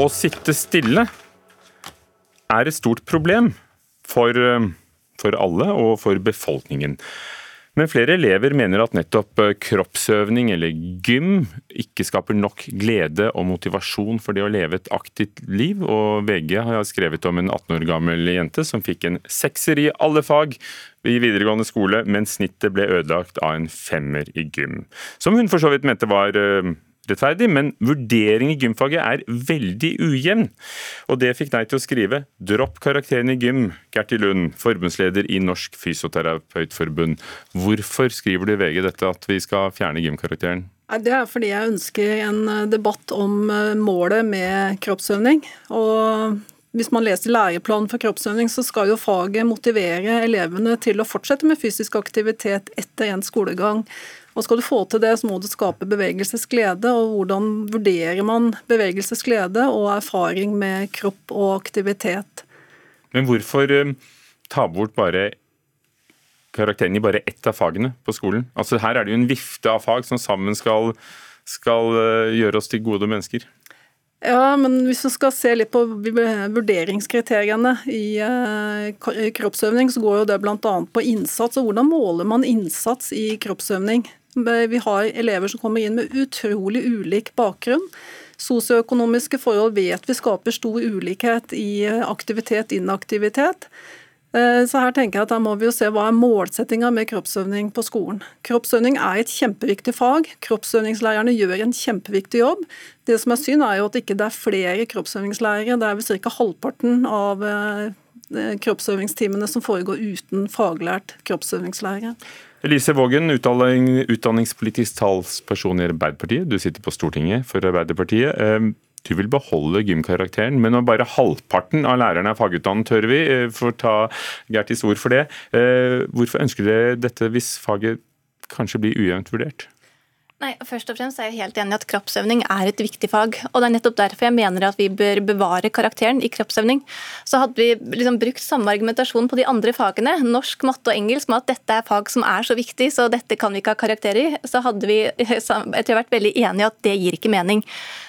Å sitte stille er et stort problem for, eh, for alle og for befolkningen. Men flere elever mener at nettopp eh, kroppsøvning eller gym ikke skaper nok glede og motivasjon for det å leve et aktivt liv. Og VG har skrevet om en 18 år gammel jente som fikk en sekser i alle fag i videregående skole, men snittet ble ødelagt av en femmer i gym. Som hun for så vidt mente var eh, rettferdig, men vurdering i gymfaget er veldig ujevn. Og det fikk deg til å skrive 'Dropp karakteren i gym', Gerti Lund, forbundsleder i Norsk Fysioterapeutforbund. Hvorfor skriver du i VG dette at vi skal fjerne gymkarakteren? Det er fordi jeg ønsker en eh, debatt om eh, målet med kroppsøvning. Og hvis man leser læreplanen for kroppsøvning, så skal jo faget motivere elevene til å fortsette med fysisk aktivitet etter en skolegang. Og skal du få til det, så må du skape bevegelsesglede. Og hvordan vurderer man bevegelsesglede og erfaring med kropp og aktivitet? Men hvorfor eh, ta bort bare karakteren i bare ett av fagene på skolen? Altså Her er det jo en vifte av fag som sammen skal, skal eh, gjøre oss til gode mennesker. Ja, men hvis vi skal se litt på vurderingskriteriene i eh, kroppsøvning, så går jo det bl.a. på innsats. og Hvordan måler man innsats i kroppsøvning? Vi har elever som kommer inn med utrolig ulik bakgrunn. Sosioøkonomiske forhold vet vi skaper stor ulikhet i aktivitet, inaktivitet. Eh, så her tenker jeg at da må vi jo se hva er målsettinga med kroppsøvning på skolen. Kroppsøvning er et kjempeviktig fag. Kroppsøvingslærerne gjør en kjempeviktig jobb. Det som er synd, er jo at ikke det ikke er flere kroppsøvingslærere. Det er vel ca. halvparten av eh, kroppsøvingstimene som foregår uten faglært kroppsøvingslærer. Elise Vågen, utdanningspolitisk talsperson i Arbeiderpartiet. Du sitter på Stortinget for Arbeiderpartiet. Ehm, du vil beholde gymkarakteren, men når bare halvparten av lærerne er fagutdannet, hører vi, for får ta Gertis ord for det. Eh, hvorfor ønsker dere dette hvis faget kanskje blir ujevnt vurdert? Nei, først og fremst er jeg helt enig i at Kroppsøvning er et viktig fag. og Det er nettopp derfor jeg mener at vi bør bevare karakteren i kroppsøvning. Så Hadde vi liksom brukt samme argumentasjon på de andre fagene, norsk, matte og engelsk, med at dette er fag som er så viktig, så dette kan vi ikke ha karakter i, så hadde vi jeg tror, vært veldig enige at det gir ikke mening.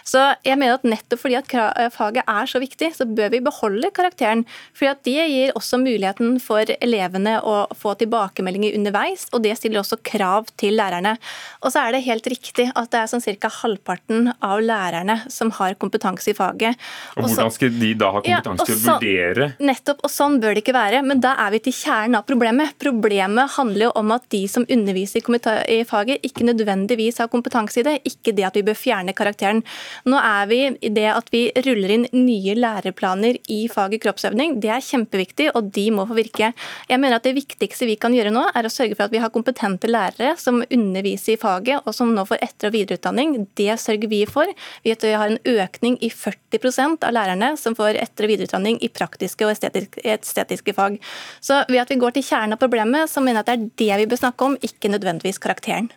Så jeg mener at nettopp fordi at faget er så viktig, så bør vi beholde karakteren. fordi at det gir også muligheten for elevene å få tilbakemeldinger underveis, og det stiller også krav til lærerne. Og så er det helt helt riktig at det er sånn ca. halvparten av lærerne som har kompetanse i faget. Og Hvordan skal de da ha kompetanse ja, til å vurdere? Nettopp, og sånn bør det ikke være. Men da er vi til kjernen av problemet. Problemet handler jo om at de som underviser i faget, ikke nødvendigvis har kompetanse i det. Ikke det at vi bør fjerne karakteren. Nå er vi i det at vi ruller inn nye læreplaner i faget kroppsøvning. Det er kjempeviktig, og de må få virke. Jeg mener at Det viktigste vi kan gjøre nå, er å sørge for at vi har kompetente lærere som underviser i faget, og som nå får etter- og videreutdanning. Det sørger vi for. Vi har en økning i 40% av lærerne som får etter- og videreutdanning i praktiske og estetiske fag. Så ved at vi går til kjernen av problemet, så mener jeg at det er det vi bør snakke om, ikke nødvendigvis karakteren.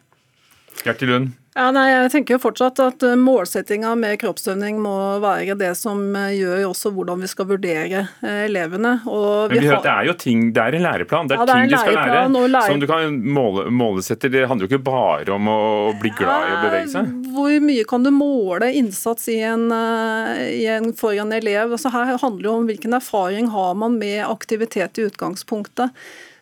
Gerti. Ja, nei, jeg tenker jo fortsatt at eh, Målsettinga med kroppsøvning må være det som eh, gjør også hvordan vi skal vurdere eh, elevene. Men vi har... Det er jo ting, det er en læreplan. Det er, ja, det er ting du skal lære lære... som du kan måle, målesette. Det handler jo ikke bare om å bli glad i å bevege seg. Hvor mye kan du måle innsats i en, i en, for en elev? Altså, her handler det om hvilken erfaring har man med aktivitet i utgangspunktet.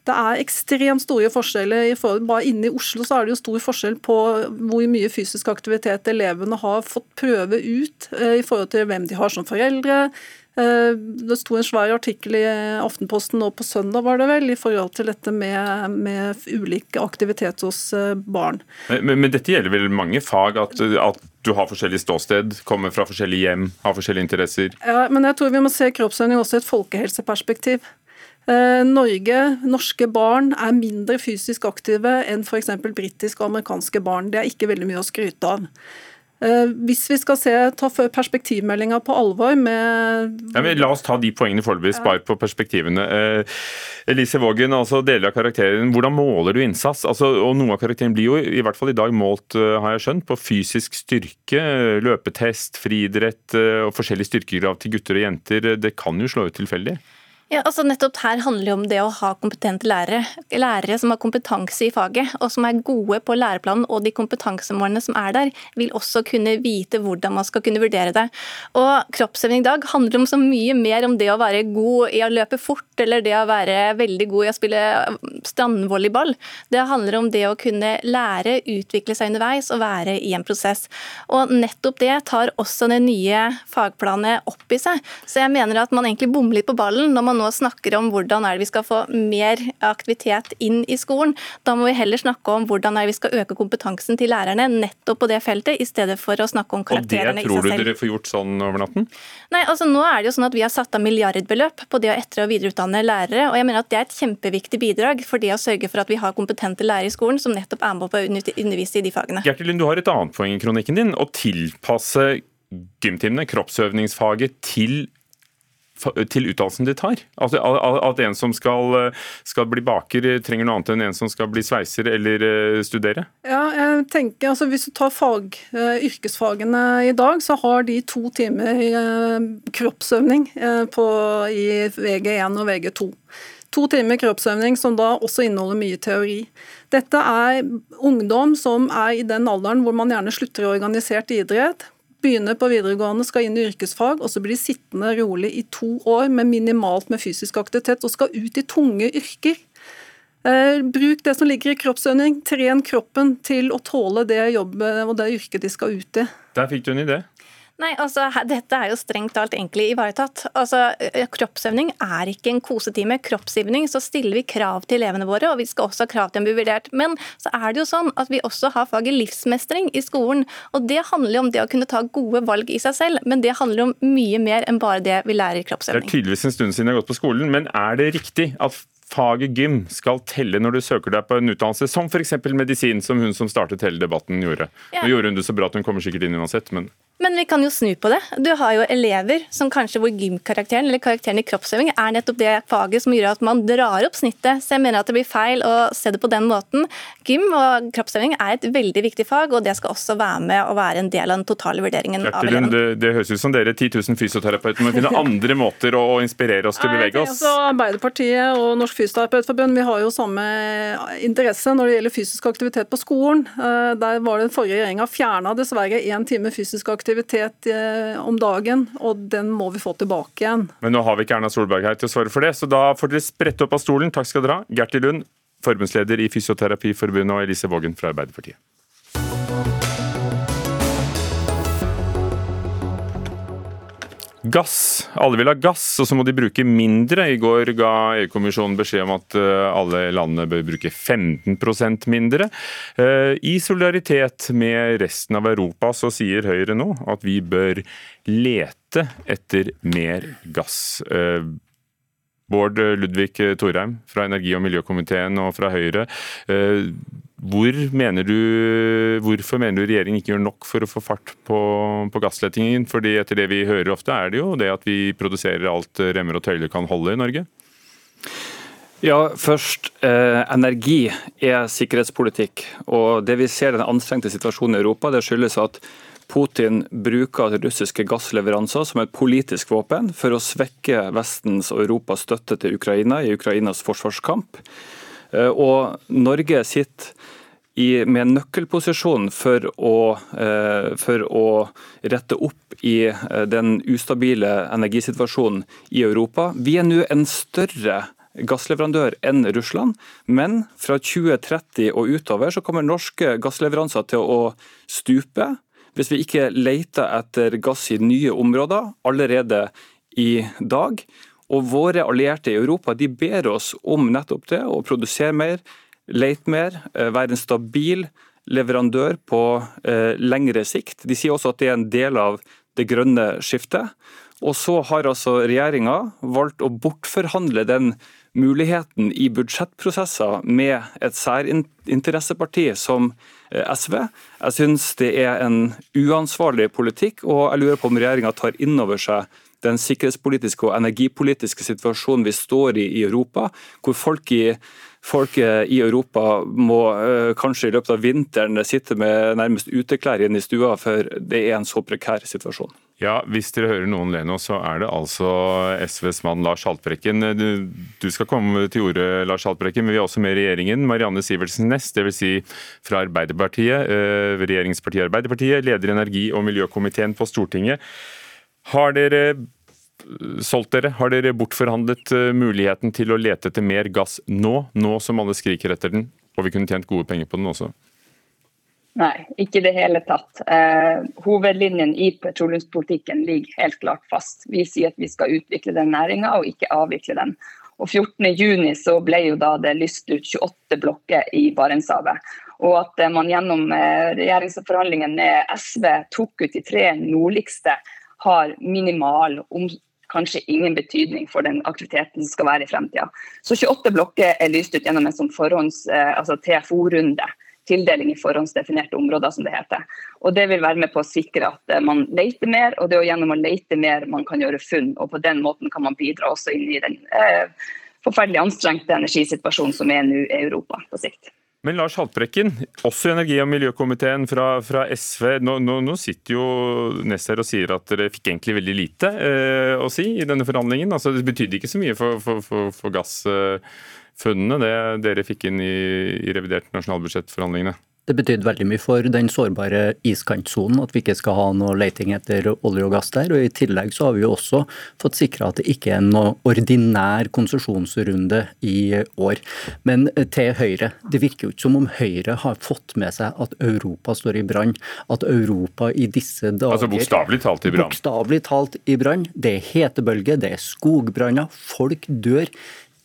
Det er ekstremt store forskjeller. Bare inne i Oslo så er det jo stor forskjell på hvor mye fysisk aktivitet elevene har fått prøve ut eh, i forhold til hvem de har som foreldre. Eh, det sto en svær artikkel i Aftenposten nå på søndag var det vel, i forhold til dette med, med ulik aktivitet hos eh, barn. Men, men, dette gjelder vel mange fag? At, at du har forskjellig ståsted, kommer fra forskjellige hjem, har forskjellige interesser? Ja, men jeg tror vi må se kroppsøvning også i et folkehelseperspektiv. Eh, Norge, norske barn, er mindre fysisk aktive enn f.eks. britiske og amerikanske barn. Det er ikke veldig mye å skryte av. Eh, hvis vi skal se, ta perspektivmeldinga på alvor med ja, La oss ta de poengene foreløpig, spar på perspektivene. Eh, Elise Vågen, altså deler av karakteren. Hvordan måler du innsats? Altså, og Noe av karakteren blir jo i hvert fall i dag målt, har jeg skjønt, på fysisk styrke, løpetest, friidrett og forskjellige styrkegrav til gutter og jenter. Det kan jo slå ut tilfeldig? Ja, altså nettopp Her handler det om det å ha kompetente lærere. Lærere som har kompetanse i faget, og som er gode på læreplanen og de kompetansemålene som er der, vil også kunne vite hvordan man skal kunne vurdere det. Og Kroppsøving i dag handler om så mye mer om det å være god i å løpe fort, eller det å være veldig god i å spille strandvolleyball. Det handler om det å kunne lære, utvikle seg underveis og være i en prosess. Og nettopp det tar også det nye fagplanet opp i seg. Så jeg mener at man egentlig bommer litt på ballen når man nå snakker om hvordan er det vi skal få mer aktivitet inn i skolen. Da må vi heller snakke om hvordan er det vi skal øke kompetansen til lærerne nettopp på det feltet, i stedet for å snakke om karakterene i seg selv. Og det tror du dere får gjort sånn over natten? Nei, altså nå er det jo sånn at Vi har satt av milliardbeløp på det å etter- og videreutdanne lærere. og jeg mener at Det er et kjempeviktig bidrag for det å sørge for at vi har kompetente lærere i skolen som nettopp er med på å undervise i de fagene. Gertil du har et annet poeng i kronikken din. Å tilpasse gymtimene, kroppsøvningsfaget, til til utdannelsen de tar? At, at en som skal, skal, bli baker, trenger noe annet enn en som skal bli sveiser eller eh, studere? Ja, jeg tenker, altså Hvis du tar fag, eh, yrkesfagene i dag, så har de to timer eh, kroppsøvning på, i VG1 og VG2. To timer kroppsøvning som da også inneholder mye teori. Dette er ungdom som er i den alderen hvor man gjerne slutter i organisert idrett, begynner på videregående, skal inn i yrkesfag, og så blir de sittende rolig i to år med minimalt med fysisk aktivitet, og skal ut i tunge yrker. Eh, bruk det som ligger i kroppsøving. Tren kroppen til å tåle det jobbet og det yrket de skal ut i. Der fikk du en idé. Nei, altså, Dette er jo strengt talt egentlig ivaretatt. Altså, Kroppsøvning er ikke en kosetime. Kroppsøvning så stiller vi krav til elevene våre, og vi skal også ha krav til å bli vurdert. Men så er det jo sånn at vi også har faget livsmestring i skolen. og Det handler om det å kunne ta gode valg i seg selv, men det handler om mye mer enn bare det vi lærer i kroppsøvning. Det er tydeligvis en stund siden jeg har gått på skolen, men er det riktig at faget gym skal telle når du søker deg på en utdannelse, som f.eks. medisin, som hun som startet hele debatten gjorde. Ja. Nå gjorde hun det så bra at hun kommer sikkert inn uansett, men men vi kan jo snu på det. Du har jo elever som kanskje hvor gymkarakteren eller karakteren i kroppsøving er nettopp det faget som gjør at man drar opp snittet. Så jeg mener at det blir feil å se det på den måten. Gym og kroppsøving er et veldig viktig fag, og det skal også være med og være en del av den totale vurderingen av eleven. Det, det høres ut som dere 10 000 fysioterapeuter må finne andre måter å inspirere oss til å bevege oss. Altså, Arbeiderpartiet og Norsk Fysioterapeutforbund vi har jo samme interesse når det gjelder fysisk aktivitet på skolen. Eh, der var den forrige regjeringa fjerna dessverre én time fysisk aktivitet aktivitet eh, om dagen, og den må vi få tilbake igjen. Men nå har vi ikke Erna Solberg her til å svare for det, så da får dere sprette opp av stolen. Takk skal dere ha. Gerti Lund, forbundsleder i Fysioterapiforbundet, og Elise Vågen fra Arbeiderpartiet. Gass. Alle vil ha gass, og så må de bruke mindre. I går ga EU-kommisjonen beskjed om at eh, alle landene bør bruke 15% mindre. Eh, I solidaritet med resten av Europa så sier Høyre nå at vi bør lete etter mer gass. Eh, Bård Ludvig Thorheim fra energi- og miljøkomiteen og fra Høyre. Hvor mener du, hvorfor mener du regjeringen ikke gjør nok for å få fart på, på gassletingen? Fordi etter det vi hører ofte, er det jo det at vi produserer alt remmer og tøyler kan holde i Norge? Ja, først. Eh, energi er sikkerhetspolitikk. Og det vi ser den anstrengte situasjonen i Europa, det skyldes at Putin bruker russiske gassleveranser som et politisk våpen for å svekke Vestens og Europas støtte til Ukraina i Ukrainas forsvarskamp. Eh, og Norge sitter i, med en nøkkelposisjon for å, eh, for å rette opp i eh, den ustabile energisituasjonen i Europa. Vi er nå en større gassleverandør enn Russland, men fra 2030 og utover så kommer norske gassleveranser til å stupe hvis vi ikke leter etter gass i nye områder allerede i dag. Og Våre allierte i Europa de ber oss om nettopp det, å produsere mer, lete mer, eh, være en stabil leverandør på eh, lengre sikt. De sier også at det er en del av det grønne skiftet. Og så har altså regjeringa valgt å bortforhandle den muligheten i budsjettprosesser med et særinteresseparti som eh, SV. Jeg syns det er en uansvarlig politikk, og jeg lurer på om regjeringa tar inn over seg den sikkerhetspolitiske og energipolitiske situasjonen vi står i i Europa, hvor folk i folk i Europa må øh, kanskje i løpet av vinteren sitte med nærmest uteklær inne i stua, for det er en så prekær situasjon. Ja, Hvis dere hører noen le nå, så er det altså SVs mann Lars Haltbrekken. Du, du skal komme til orde, Lars Haltbrekken, men vi er også med regjeringen. Marianne Sivertsen Næss, dvs. Si fra Arbeiderpartiet, øh, regjeringspartiet Arbeiderpartiet, leder energi- og miljøkomiteen på Stortinget. Har dere solgt dere? Har dere bortforhandlet eh, muligheten til å lete etter mer gass nå, nå som alle skriker etter den, og vi kunne tjent gode penger på den også? Nei, ikke i det hele tatt. Eh, hovedlinjen i petroleumspolitikken ligger helt klart fast. Vi sier at vi skal utvikle den næringa og ikke avvikle den. Og 14.6 så ble jo da det lyst ut 28 blokker i Barentshavet. Og at eh, man gjennom eh, regjeringsforhandlingene med SV tok ut de tre nordligste har minimal, om kanskje ingen betydning for den aktiviteten som skal være i fremtida. Så 28 blokker er lyst ut gjennom en sånn forhånds, eh, altså TFO-runde. Tildeling i forhåndsdefinerte områder, som det heter. Og Det vil være med på å sikre at eh, man leter mer, og det er gjennom å lete mer man kan gjøre funn. og På den måten kan man bidra også inn i den eh, forferdelig anstrengte energisituasjonen som er nå i Europa på sikt. Men Lars Haltbrekken, også i energi- og miljøkomiteen fra, fra SV. Nå, nå, nå, sitter jo Ness her og sier at dere fikk egentlig veldig lite eh, å si i denne forhandlingen. Altså, det betydde ikke så mye for, for, for, for gassfunnene, det dere fikk inn i, i revidert nasjonalbudsjettforhandlingene? Det betydde veldig mye for den sårbare iskantsonen at vi ikke skal ha noe leiting etter olje og gass der. og I tillegg så har vi jo også fått sikra at det ikke er noe ordinær konsesjonsrunde i år. Men til Høyre. Det virker jo ikke som om Høyre har fått med seg at Europa står i brann. At Europa i disse dager Altså bokstavelig talt i brann? Bokstavelig talt i brann. Det er hetebølge, det er skogbranner, folk dør.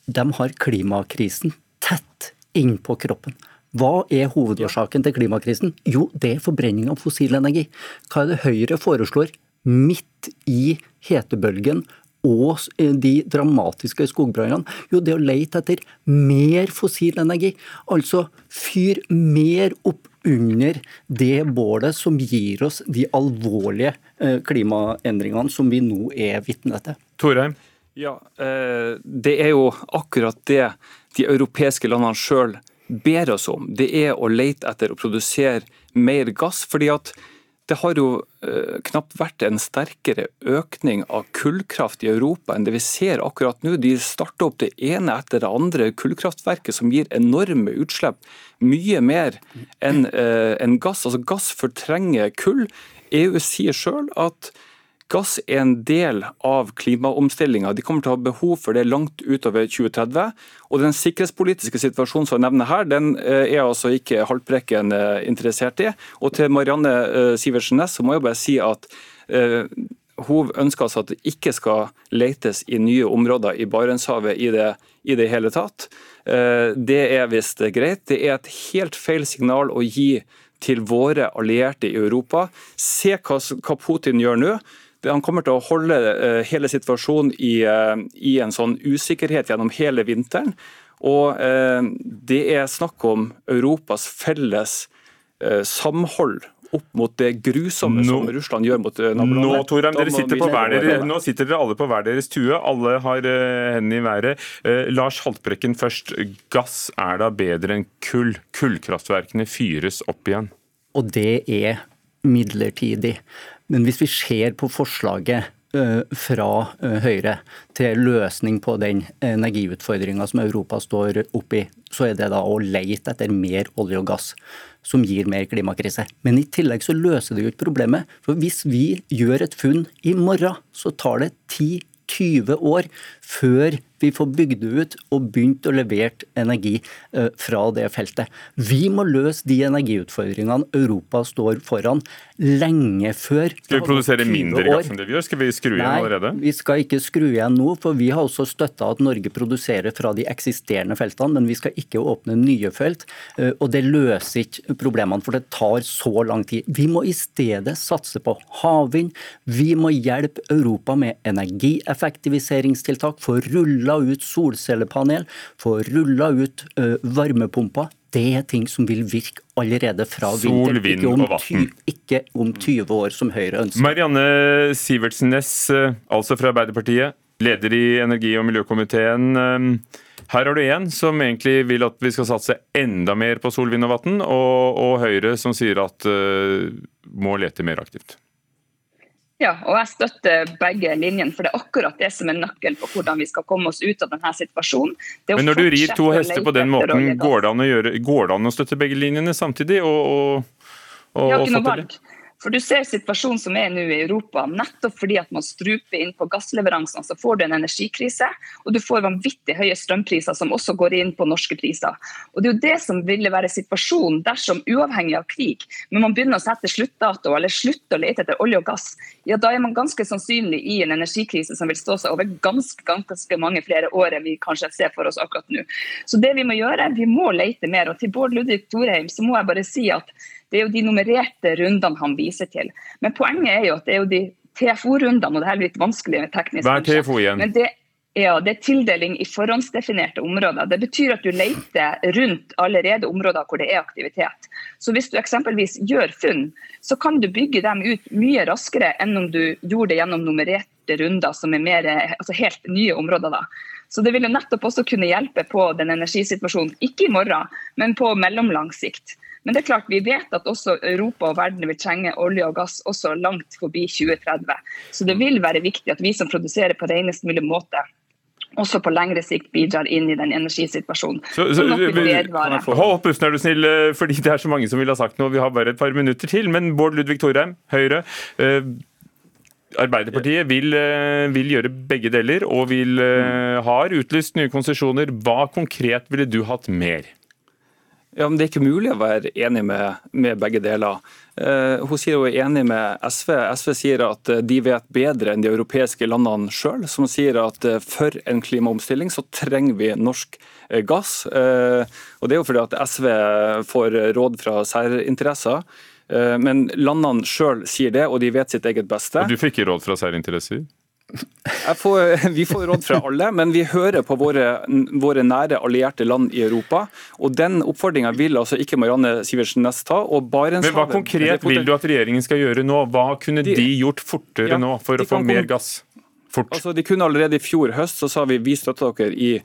De har klimakrisen tett innpå kroppen. Hva er hovedårsaken til klimakrisen? Jo, det er forbrenning av fossil energi. Hva er det Høyre foreslår midt i hetebølgen og de dramatiske skogbrannene? Jo, det er å lete etter mer fossil energi. Altså fyr mer opp under det bålet som gir oss de alvorlige eh, klimaendringene som vi nå er vitne til. Torheim? Ja, eh, det er jo akkurat det de europeiske landene sjøl ber oss om, det er å lete etter å produsere mer gass. fordi at det har jo eh, knapt vært en sterkere økning av kullkraft i Europa enn det vi ser akkurat nå. De starter opp det ene etter det andre kullkraftverket som gir enorme utslipp. Mye mer enn eh, en gass. Altså Gass fortrenger kull. EU sier sjøl at Gass er en del av klimaomstillinga. De kommer til å ha behov for det langt utover 2030. Og Den sikkerhetspolitiske situasjonen som jeg nevner her, den eh, er altså ikke Haltbrekken eh, interessert i. Og til Marianne eh, Sivertsen Næss må jeg bare si at hun ønsker altså at det ikke skal letes i nye områder i Barentshavet i det, i det hele tatt. Det er visst greit. Det er et helt feil signal å gi til våre allierte i Europa. Se hva, hva Putin gjør nå. Han kommer til å holde eh, hele situasjonen i, eh, i en sånn usikkerhet gjennom hele vinteren. Og det er snakk om Europas felles samhold opp mot det grusomme nå, som Russland gjør mot eh, nabolandet. Nå, Torheim, dere sitter dere, nå sitter dere alle på hver deres tue. Alle har uh, hendene i været. Uh, Lars Haltbrekken først. Gass er da bedre enn kull? Kullkraftverkene fyres opp igjen. Og det er midlertidig. Men hvis vi ser på forslaget fra Høyre til løsning på den energiutfordringa som Europa står oppi, så er det da å leite etter mer olje og gass som gir mer klimakrise. Men i tillegg så løser det jo ikke problemet. For hvis vi gjør et funn i morgen, så tar det 10-20 år før vi får bygd ut og begynt å levere energi eh, fra det feltet. Vi må løse de energiutfordringene Europa står foran, lenge før Skal vi produsere mindre gass enn det vi gjør? Skal vi skru igjen allerede? Nei, vi skal ikke skru igjen nå, for vi har også støtta at Norge produserer fra de eksisterende feltene, men vi skal ikke åpne nye felt. Eh, og det løser ikke problemene, for det tar så lang tid. Vi må i stedet satse på havvind. Vi må hjelpe Europa med energieffektiviseringstiltak for rulle rulla ut solcellepanel, få rulla ut uh, varmepumper. Det er ting som vil virke allerede fra vinter, ikke om, ikke om 20 år, som Høyre ønsker. Marianne Sivertsen Næss, altså fra Arbeiderpartiet, leder i energi- og miljøkomiteen. Her har du en som egentlig vil at vi skal satse enda mer på sol, vind og vann, og, og Høyre som sier at uh, må lete mer aktivt. Ja, og jeg støtter begge linjene, for det er akkurat det som er nøkkelen på hvordan vi skal komme oss ut av denne situasjonen. Men når du rir to hester på den måten, går det gjøre, går det an å støtte begge linjene samtidig? og, og, og, og få til det? For du ser situasjonen som er nå i Europa. Nettopp fordi at man struper inn på gassleveransene, så får du en energikrise. Og du får vanvittig høye strømpriser som også går inn på norske priser. Og Det er jo det som ville være situasjonen dersom, uavhengig av krig, men man begynner å sette sluttdato eller slutte å lete etter olje og gass, ja da er man ganske sannsynlig i en energikrise som vil stå seg over ganske, ganske mange flere år enn vi kanskje ser for oss akkurat nå. Så det vi må gjøre, vi må lete mer. Og til Bård Ludvig Thorheim så må jeg bare si at det er jo de nummererte rundene han viser til. Men poenget er jo at det er jo de TFO-rundene, og det er litt vanskelig med teknisk. Hva er TFO igjen? Men det, ja, det er tildeling i forhåndsdefinerte områder. Det betyr at du leter rundt allerede områder hvor det er aktivitet. Så hvis du eksempelvis gjør funn, så kan du bygge dem ut mye raskere enn om du gjorde det gjennom nummererte runder som er mer, altså helt nye områder. da. Så det vil jo nettopp også kunne hjelpe på den energisituasjonen, ikke i morgen, men på mellomlang sikt. Men det er klart, vi vet at også Europa og verden vil trenge olje og gass også langt forbi 2030. Så det vil være viktig at vi som produserer på renest mulig måte, også på lengre sikt bidrar inn i den energisituasjonen. Så, så, Hold pusten er du snill, eh, fordi det er så mange som vil ha sagt noe. Vi har bare et par minutter til. Men Bård Ludvig Thorheim, Høyre. Eh, Arbeiderpartiet vil, eh, vil, gjøre begge deler og vil, har utlyst nye konsesjoner. Hva konkret ville du hatt mer? Ja, men Det er ikke mulig å være enig med, med begge deler. Uh, hun sier hun er enig med SV. SV sier at eh, de vet bedre enn de europeiske landene sjøl, som sier at for en klimaomstilling så trenger vi norsk gass. og Det er jo fordi at SV får råd fra særinteresser. Men landene sjøl sier det, og de vet sitt eget beste. Og Du fikk ikke råd fra særinteresser? Får, vi får råd fra alle, men vi hører på våre, våre nære allierte land i Europa. og Den oppfordringa vil altså ikke Marianne Sivertsen Næss ta. og Men Hva konkret vil du at regjeringen skal gjøre nå? Hva kunne de, de gjort fortere ja, nå for å få mer gass? Fort. Altså, de kunne Allerede i fjor høst så sa vi vi støtter dere i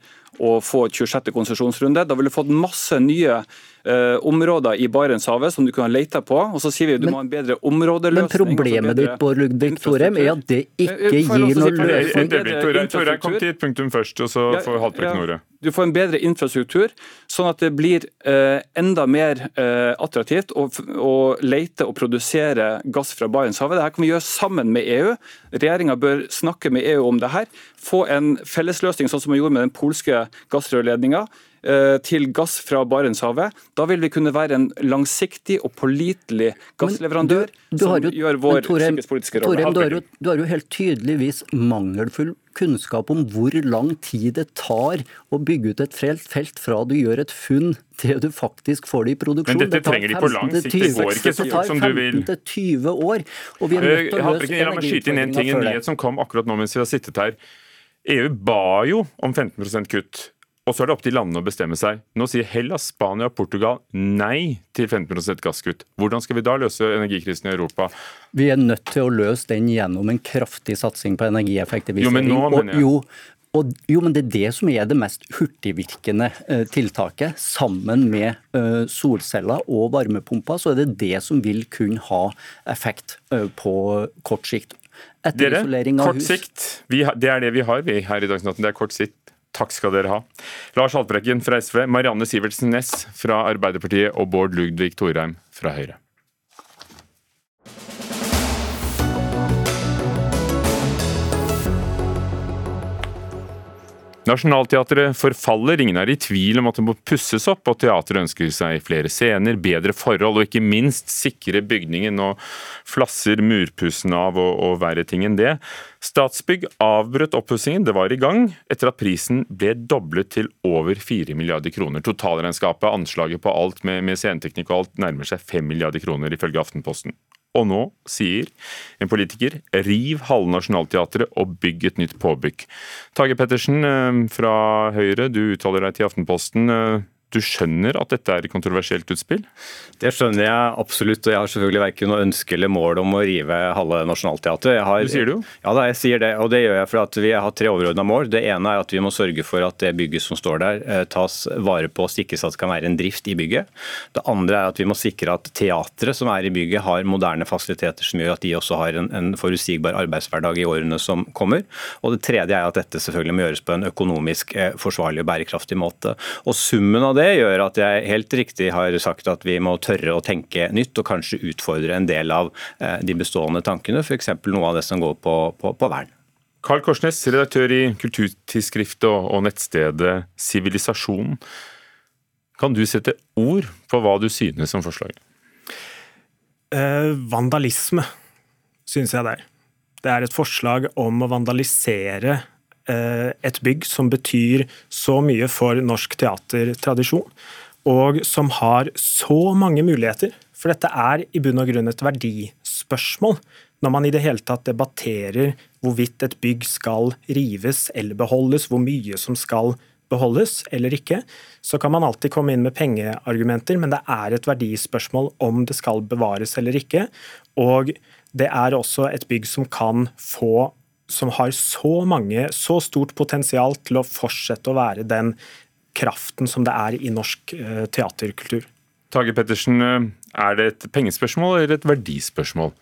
å få 26. konsesjonsrunde. Da ville du fått masse nye eh, områder i Barentshavet som du kunne lete på. Og så sier vi du men, må ha en bedre områdeløsning. Men problemet ditt Bård Ludvig Thorheim, er at det ikke eh, eh, gir noen løsning. Tore, kom til et punktum først, og så får Haltbrekken ordet. Du får en bedre infrastruktur, sånn at det blir eh, enda mer eh, attraktivt å, å, lete og produsere gass fra Barentshavet. Dette kan vi gjøre sammen med EU. Regjeringa bør snakke med EU om det her. Få en fellesløsning, sånn som man gjorde med den polske gassrørledninger eh, til gass fra Barentshavet. Da vil vi kunne være en langsiktig og pålitelig gassleverandør du, du som jo, gjør vår Torheim, sikkerhetspolitiske rolle. Torheim, du, har jo, du har jo helt tydeligvis mangelfull kunnskap om hvor lang tid det tar å bygge ut et felt fra du gjør et funn til du faktisk får det i produksjon. Men dette trenger de på lang sikt, det går ikke så fort som du vil. Det tar 15 20 år, og vi er nødt til å løse La meg skyte inn en ting, en nyhet som kom akkurat nå mens vi har sittet her. EU ba jo om 15% kutt. Og så er det opp til landene å bestemme seg. Nå sier Hellas, Spania og Portugal nei til 15 gasskutt. Hvordan skal vi da løse energikrisen i Europa? Vi er nødt til å løse den gjennom en kraftig satsing på energieffektivisering. Jo, men nå mener jeg... jo, og, jo, men Det er det som er det mest hurtigvirkende eh, tiltaket. Sammen med eh, solceller og varmepumper, så er det det som vil kunne ha effekt eh, på kort sikt. Dere, kort sikt. Vi, det er det vi har vi her i Dagsnytt. Det er kort sikt. Takk skal dere ha. Lars Haltbrekken fra SV, Marianne Sivertsen Næss fra Arbeiderpartiet og Bård Ludvig Thorheim fra Høyre. Nationaltheatret forfaller, ingen er i tvil om at det må pusses opp, og teatret ønsker seg flere scener, bedre forhold og ikke minst sikre bygningen. Nå flasser murpussen av og, og verre ting enn det. Statsbygg avbrøt oppussingen, det var i gang, etter at prisen ble doblet til over 4 milliarder kroner. Totalregnskapet, anslaget på alt med, med sceneteknikk og alt, nærmer seg 5 milliarder kroner, ifølge Aftenposten. Og nå sier en politiker riv halve Nationaltheatret og bygg et nytt påbygg. Tage Pettersen eh, fra Høyre, du uttaler deg til Aftenposten. Du skjønner at dette er et kontroversielt utspill? Det skjønner jeg absolutt, og jeg har selvfølgelig verken noe ønske eller mål om å rive halve Nationaltheatret. Du sier det jo? Ja, da, jeg sier det, og det gjør jeg for at vi har tre overordna mål. Det ene er at vi må sørge for at det bygget som står der, eh, tas vare på og sikres at det kan være en drift i bygget. Det andre er at vi må sikre at teatret som er i bygget har moderne fasiliteter som gjør at de også har en, en forutsigbar arbeidshverdag i årene som kommer. Og det tredje er at dette selvfølgelig må gjøres på en økonomisk eh, forsvarlig og bærekraftig måte. Og summen av det det gjør at jeg helt riktig har sagt at vi må tørre å tenke nytt og kanskje utfordre en del av eh, de bestående tankene, f.eks. noe av det som går på, på, på vern. Karl Korsnes, redaktør i kulturtidsskriftet og nettstedet Sivilisasjonen. Kan du sette ord på hva du synes om forslaget? Eh, vandalisme, synes jeg det er. Det er et forslag om å vandalisere et bygg som betyr så mye for norsk teatertradisjon, og som har så mange muligheter. For dette er i bunn og grunn et verdispørsmål. Når man i det hele tatt debatterer hvorvidt et bygg skal rives eller beholdes, hvor mye som skal beholdes eller ikke, så kan man alltid komme inn med pengeargumenter, men det er et verdispørsmål om det skal bevares eller ikke. Og det er også et bygg som kan få som har så mange, så stort potensial til å fortsette å være den kraften som det er i norsk eh, teaterkultur. Tage Pettersen, eh, er det et pengespørsmål eller et verdispørsmål?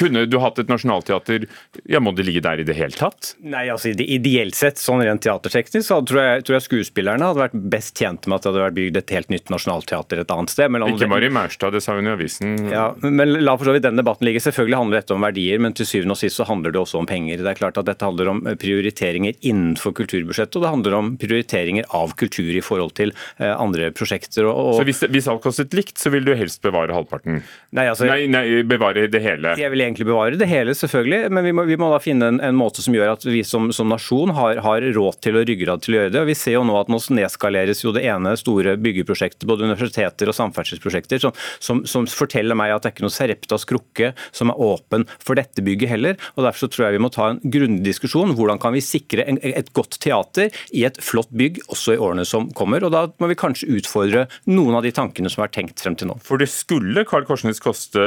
Kunne du hatt et nasjonalteater, ja, må det ligge der i det hele tatt? Nei, altså Ideelt sett, sånn rent teaterteknisk, så tror jeg, tror jeg, skuespillerne hadde vært best tjent med at det hadde vært bygd et helt nytt nasjonalteater et annet sted. Ikke Mari Maurstad, det sa hun i avisen. Ja, men La for så vidt den debatten ligge. Selvfølgelig handler dette om verdier, men til syvende og sist så handler det også om penger. Det er klart at Dette handler om prioriteringer innenfor kulturbudsjettet, og det handler om prioriteringer av kultur i forhold til eh, andre prosjekter. Og. Så hvis, hvis alt kostet likt, så vil du helst bevare halvparten? Nei, altså, nei, nei, bevare det hele? Jeg vil egentlig bevare det hele, selvfølgelig. Men vi må, vi må da finne en, en, måte som gjør at vi som, som nasjon har, har, råd til og ryggrad til å gjøre det. Og Vi ser jo nå at nå nedskaleres jo det ene store byggeprosjektet, både universiteter og samferdselsprosjekter, som, som, som, forteller meg at det er ikke noe Sereptas krukke som er åpen for dette bygget heller. og Derfor så tror jeg vi må ta en grundig diskusjon. Hvordan kan vi sikre en, et godt teater i et flott bygg også i årene som kommer? og Da må vi kanskje utfordre noen av de tankene som er tenkt frem til nå. For det skulle Karl Korsnes koste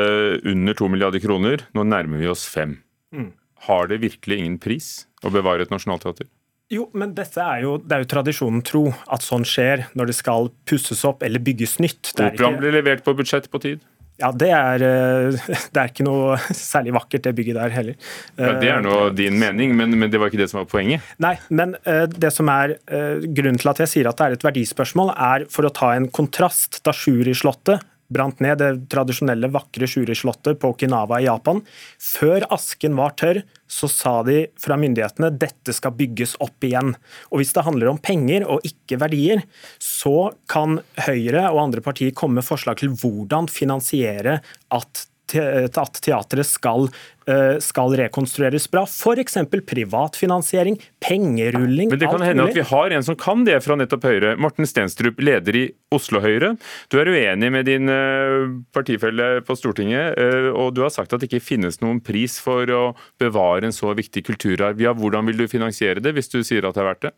under to milliarder kroner. Nå nærmer vi oss fem. Mm. Har det virkelig ingen pris å bevare et nasjonalteater? Jo, men dette er jo, det er jo tradisjonen tro at sånn skjer når det skal pusses opp eller bygges nytt. Operaen ble levert på budsjett på tid? Ja, det er, eh, det er, ikke noe særlig vakkert, det bygget der heller. Ja, Det er nå eh, din mening, men, men, det var ikke det som var poenget? Nei, men eh, det som er grunnen til at jeg sier at det er et verdispørsmål, er for å ta en kontrast. Da Sjuri-slottet brant ned det tradisjonelle vakre Shuri-slottet på Okinawa i Japan. Før asken var tørr, så sa de fra myndighetene dette skal bygges opp igjen. Og Hvis det handler om penger og ikke verdier, så kan Høyre og andre partier komme med forslag til hvordan finansiere at at teatret skal, eh, skal rekonstrueres bra. F.eks. privatfinansiering, pengerulling. Men Det kan hende at vi har en som kan det fra nettopp Høyre. Morten Stenstrup, leder i Oslo Høyre. Du er uenig med din eh, partifelle på Stortinget, eh, og du har sagt at det ikke finnes noen pris for å bevare en så viktig kulturarv. Ja, hvordan vil du finansiere det, hvis du sier at det er verdt det?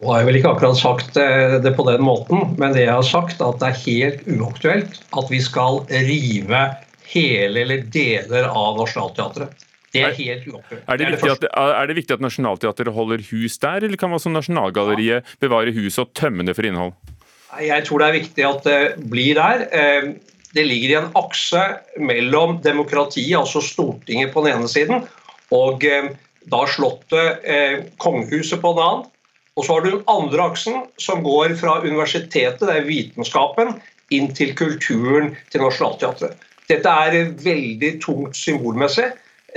Nå har jeg vel ikke akkurat sagt det på den måten, men det jeg har sagt er at det er helt uaktuelt at vi skal rive hele eller deler av Nationaltheatret. Det er helt. Er det, det, er det, er det viktig at Nationaltheatret holder hus der, eller kan også Nasjonalgalleriet bevare huset og tømme det for innhold? Jeg tror det er viktig at det blir der. Eh, det ligger i en akse mellom demokratiet, altså Stortinget på den ene siden, og eh, da Slottet, eh, kongehuset på den annen. Og så har du den andre aksen, som går fra universitetet, det er vitenskapen, inn til kulturen til Nationaltheatret. Dette er veldig tungt symbolmessig.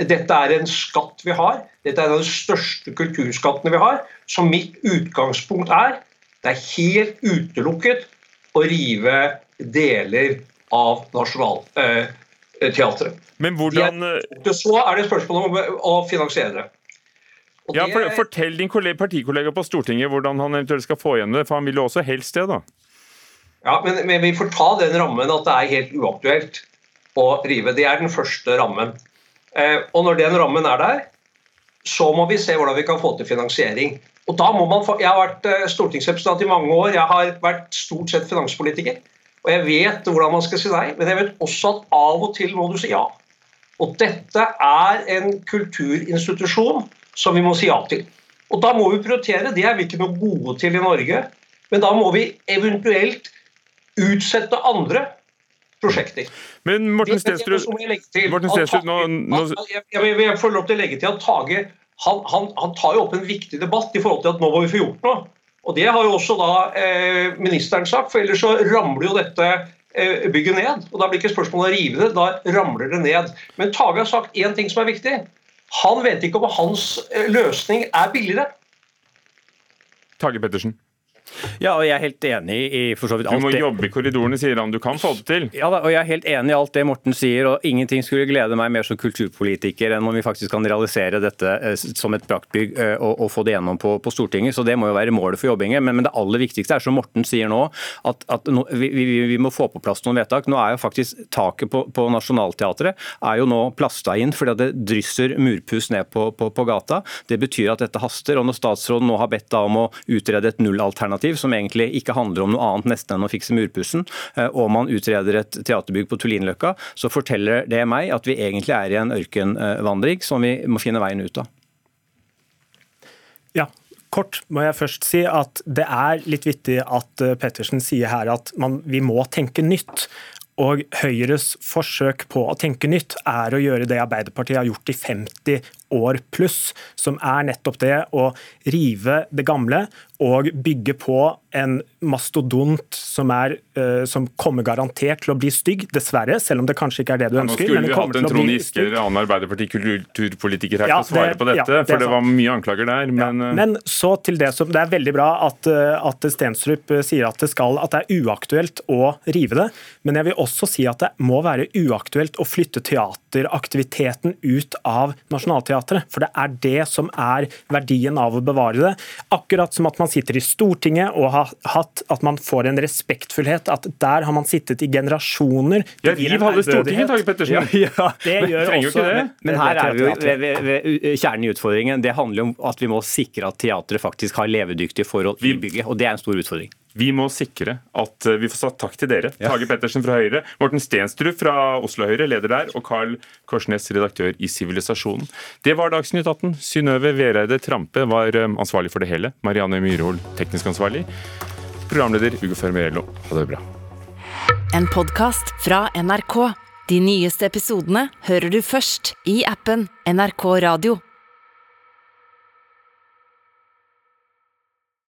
Dette er en skatt vi har. Dette er en av de største kulturskattene vi har. Så mitt utgangspunkt er det er helt utelukket å rive deler av Nationaltheatret. Eh, Men hvordan Så er det spørsmål om å finansiere det. Og ja, for, Fortell din partikollega på Stortinget hvordan han eventuelt skal få igjen det, for han vil jo også helst det, da. Ja, men, men vi får ta den rammen at det er helt uaktuelt å rive. Det er den første rammen. Eh, og når den rammen er der, så må vi se hvordan vi kan få til finansiering. Og da må man få, Jeg har vært eh, stortingsrepresentant i mange år, jeg har vært stort sett finanspolitiker. Og jeg vet hvordan man skal si nei, men jeg vet også at av og til må du si ja. Og dette er en kulturinstitusjon som vi må si ja til. Og da må vi prioritere. Det er vi ikke noe gode til i Norge. Men da må vi eventuelt utsette andre prosjekter. Men Morten Stensrud nå, nå... Jeg, jeg, jeg får lov til å legge til at Tage han, han, han, tar jo opp en viktig debatt i forhold til at nå må vi få gjort noe. Og Det har jo også da eh, ministeren sagt, for ellers så ramler jo dette eh, bygget ned. og Da blir ikke spørsmålet å rive det, da ramler det ned. Men Tage har sagt én ting som er viktig. Han vet ikke om hans eh, løsning er billigere. Tage Pettersen. Ja, og jeg er helt enig i for så vidt alt Du må det. jobbe i korridorene, sier han. Du kan få det til. Ja, og jeg er helt enig i alt det Morten sier, og ingenting skulle glede meg mer som kulturpolitiker enn om vi faktisk kan realisere dette eh, som et praktbygg eh, og, og få det gjennom på, på, Stortinget. Så det må jo være målet for jobbingen. Men, men det aller viktigste er, som Morten sier nå, at, at no, vi, vi, vi, må få på plass noen vedtak. Nå er jo faktisk taket på, på Nationaltheatret er jo nå plasta inn fordi det drysser murpuss ned på, på, på gata. Det betyr at dette haster. og Når statsråden nå har bedt deg om å utrede et nullalternativ alternativ som egentlig ikke handler om noe annet nesten enn å fikse murpussen, eh, og man utreder et teaterbygg på Tullinløkka, så forteller det meg at vi egentlig er i en ørkenvandring som vi må finne veien ut av. Ja, Kort må jeg først si at det er litt vittig at eh, Pettersen sier her at man, vi må tenke nytt. Og Høyres forsøk på å tenke nytt er å gjøre det Arbeiderpartiet har gjort i 50 år pluss, som er nettopp det å rive det gamle og bygge på en mastodont som, er, uh, som kommer garantert til å bli stygg, dessverre, selv om det kanskje ikke er det du ja, ønsker. Nå skulle vi hatt en Trond Giske eller annen Arbeiderparti-kulturpolitiker her ja, til å svare på dette, ja, det for det var mye anklager der. Men, uh... men så til det som Det er veldig bra at, uh, at Stensrup sier at det, skal, at det er uaktuelt å rive det, men jeg vil også si at det må være uaktuelt å flytte teateraktiviteten ut av Nationaltheatret. For det er det som er verdien av å bevare det. Akkurat som at man sitter i Stortinget og har hatt at man får en respektfullhet. At der har man sittet i generasjoner. Ja, riv halve Stortinget, Tage Pettersen! Ja, ja. Det gjør men, også det. Men her er vi jo ved, ved, ved kjernen i utfordringen. Det handler om at vi må sikre at teatret faktisk har levedyktige forhold i bygget. Og det er en stor utfordring. Vi må sikre at eh, vi får sagt takk til dere. Ja. Tage Pettersen fra Høyre, Morten Stenstrup fra Oslo Høyre, leder der, og Carl Korsnes, redaktør i Sivilisasjonen. Det var Dagsnytt 18. Synnøve Vereide Trampe var eh, ansvarlig for det hele. Marianne Myrhol, teknisk ansvarlig. Programleder Ugo Fermiello. Ha det bra. En podkast fra NRK. De nyeste episodene hører du først i appen NRK Radio.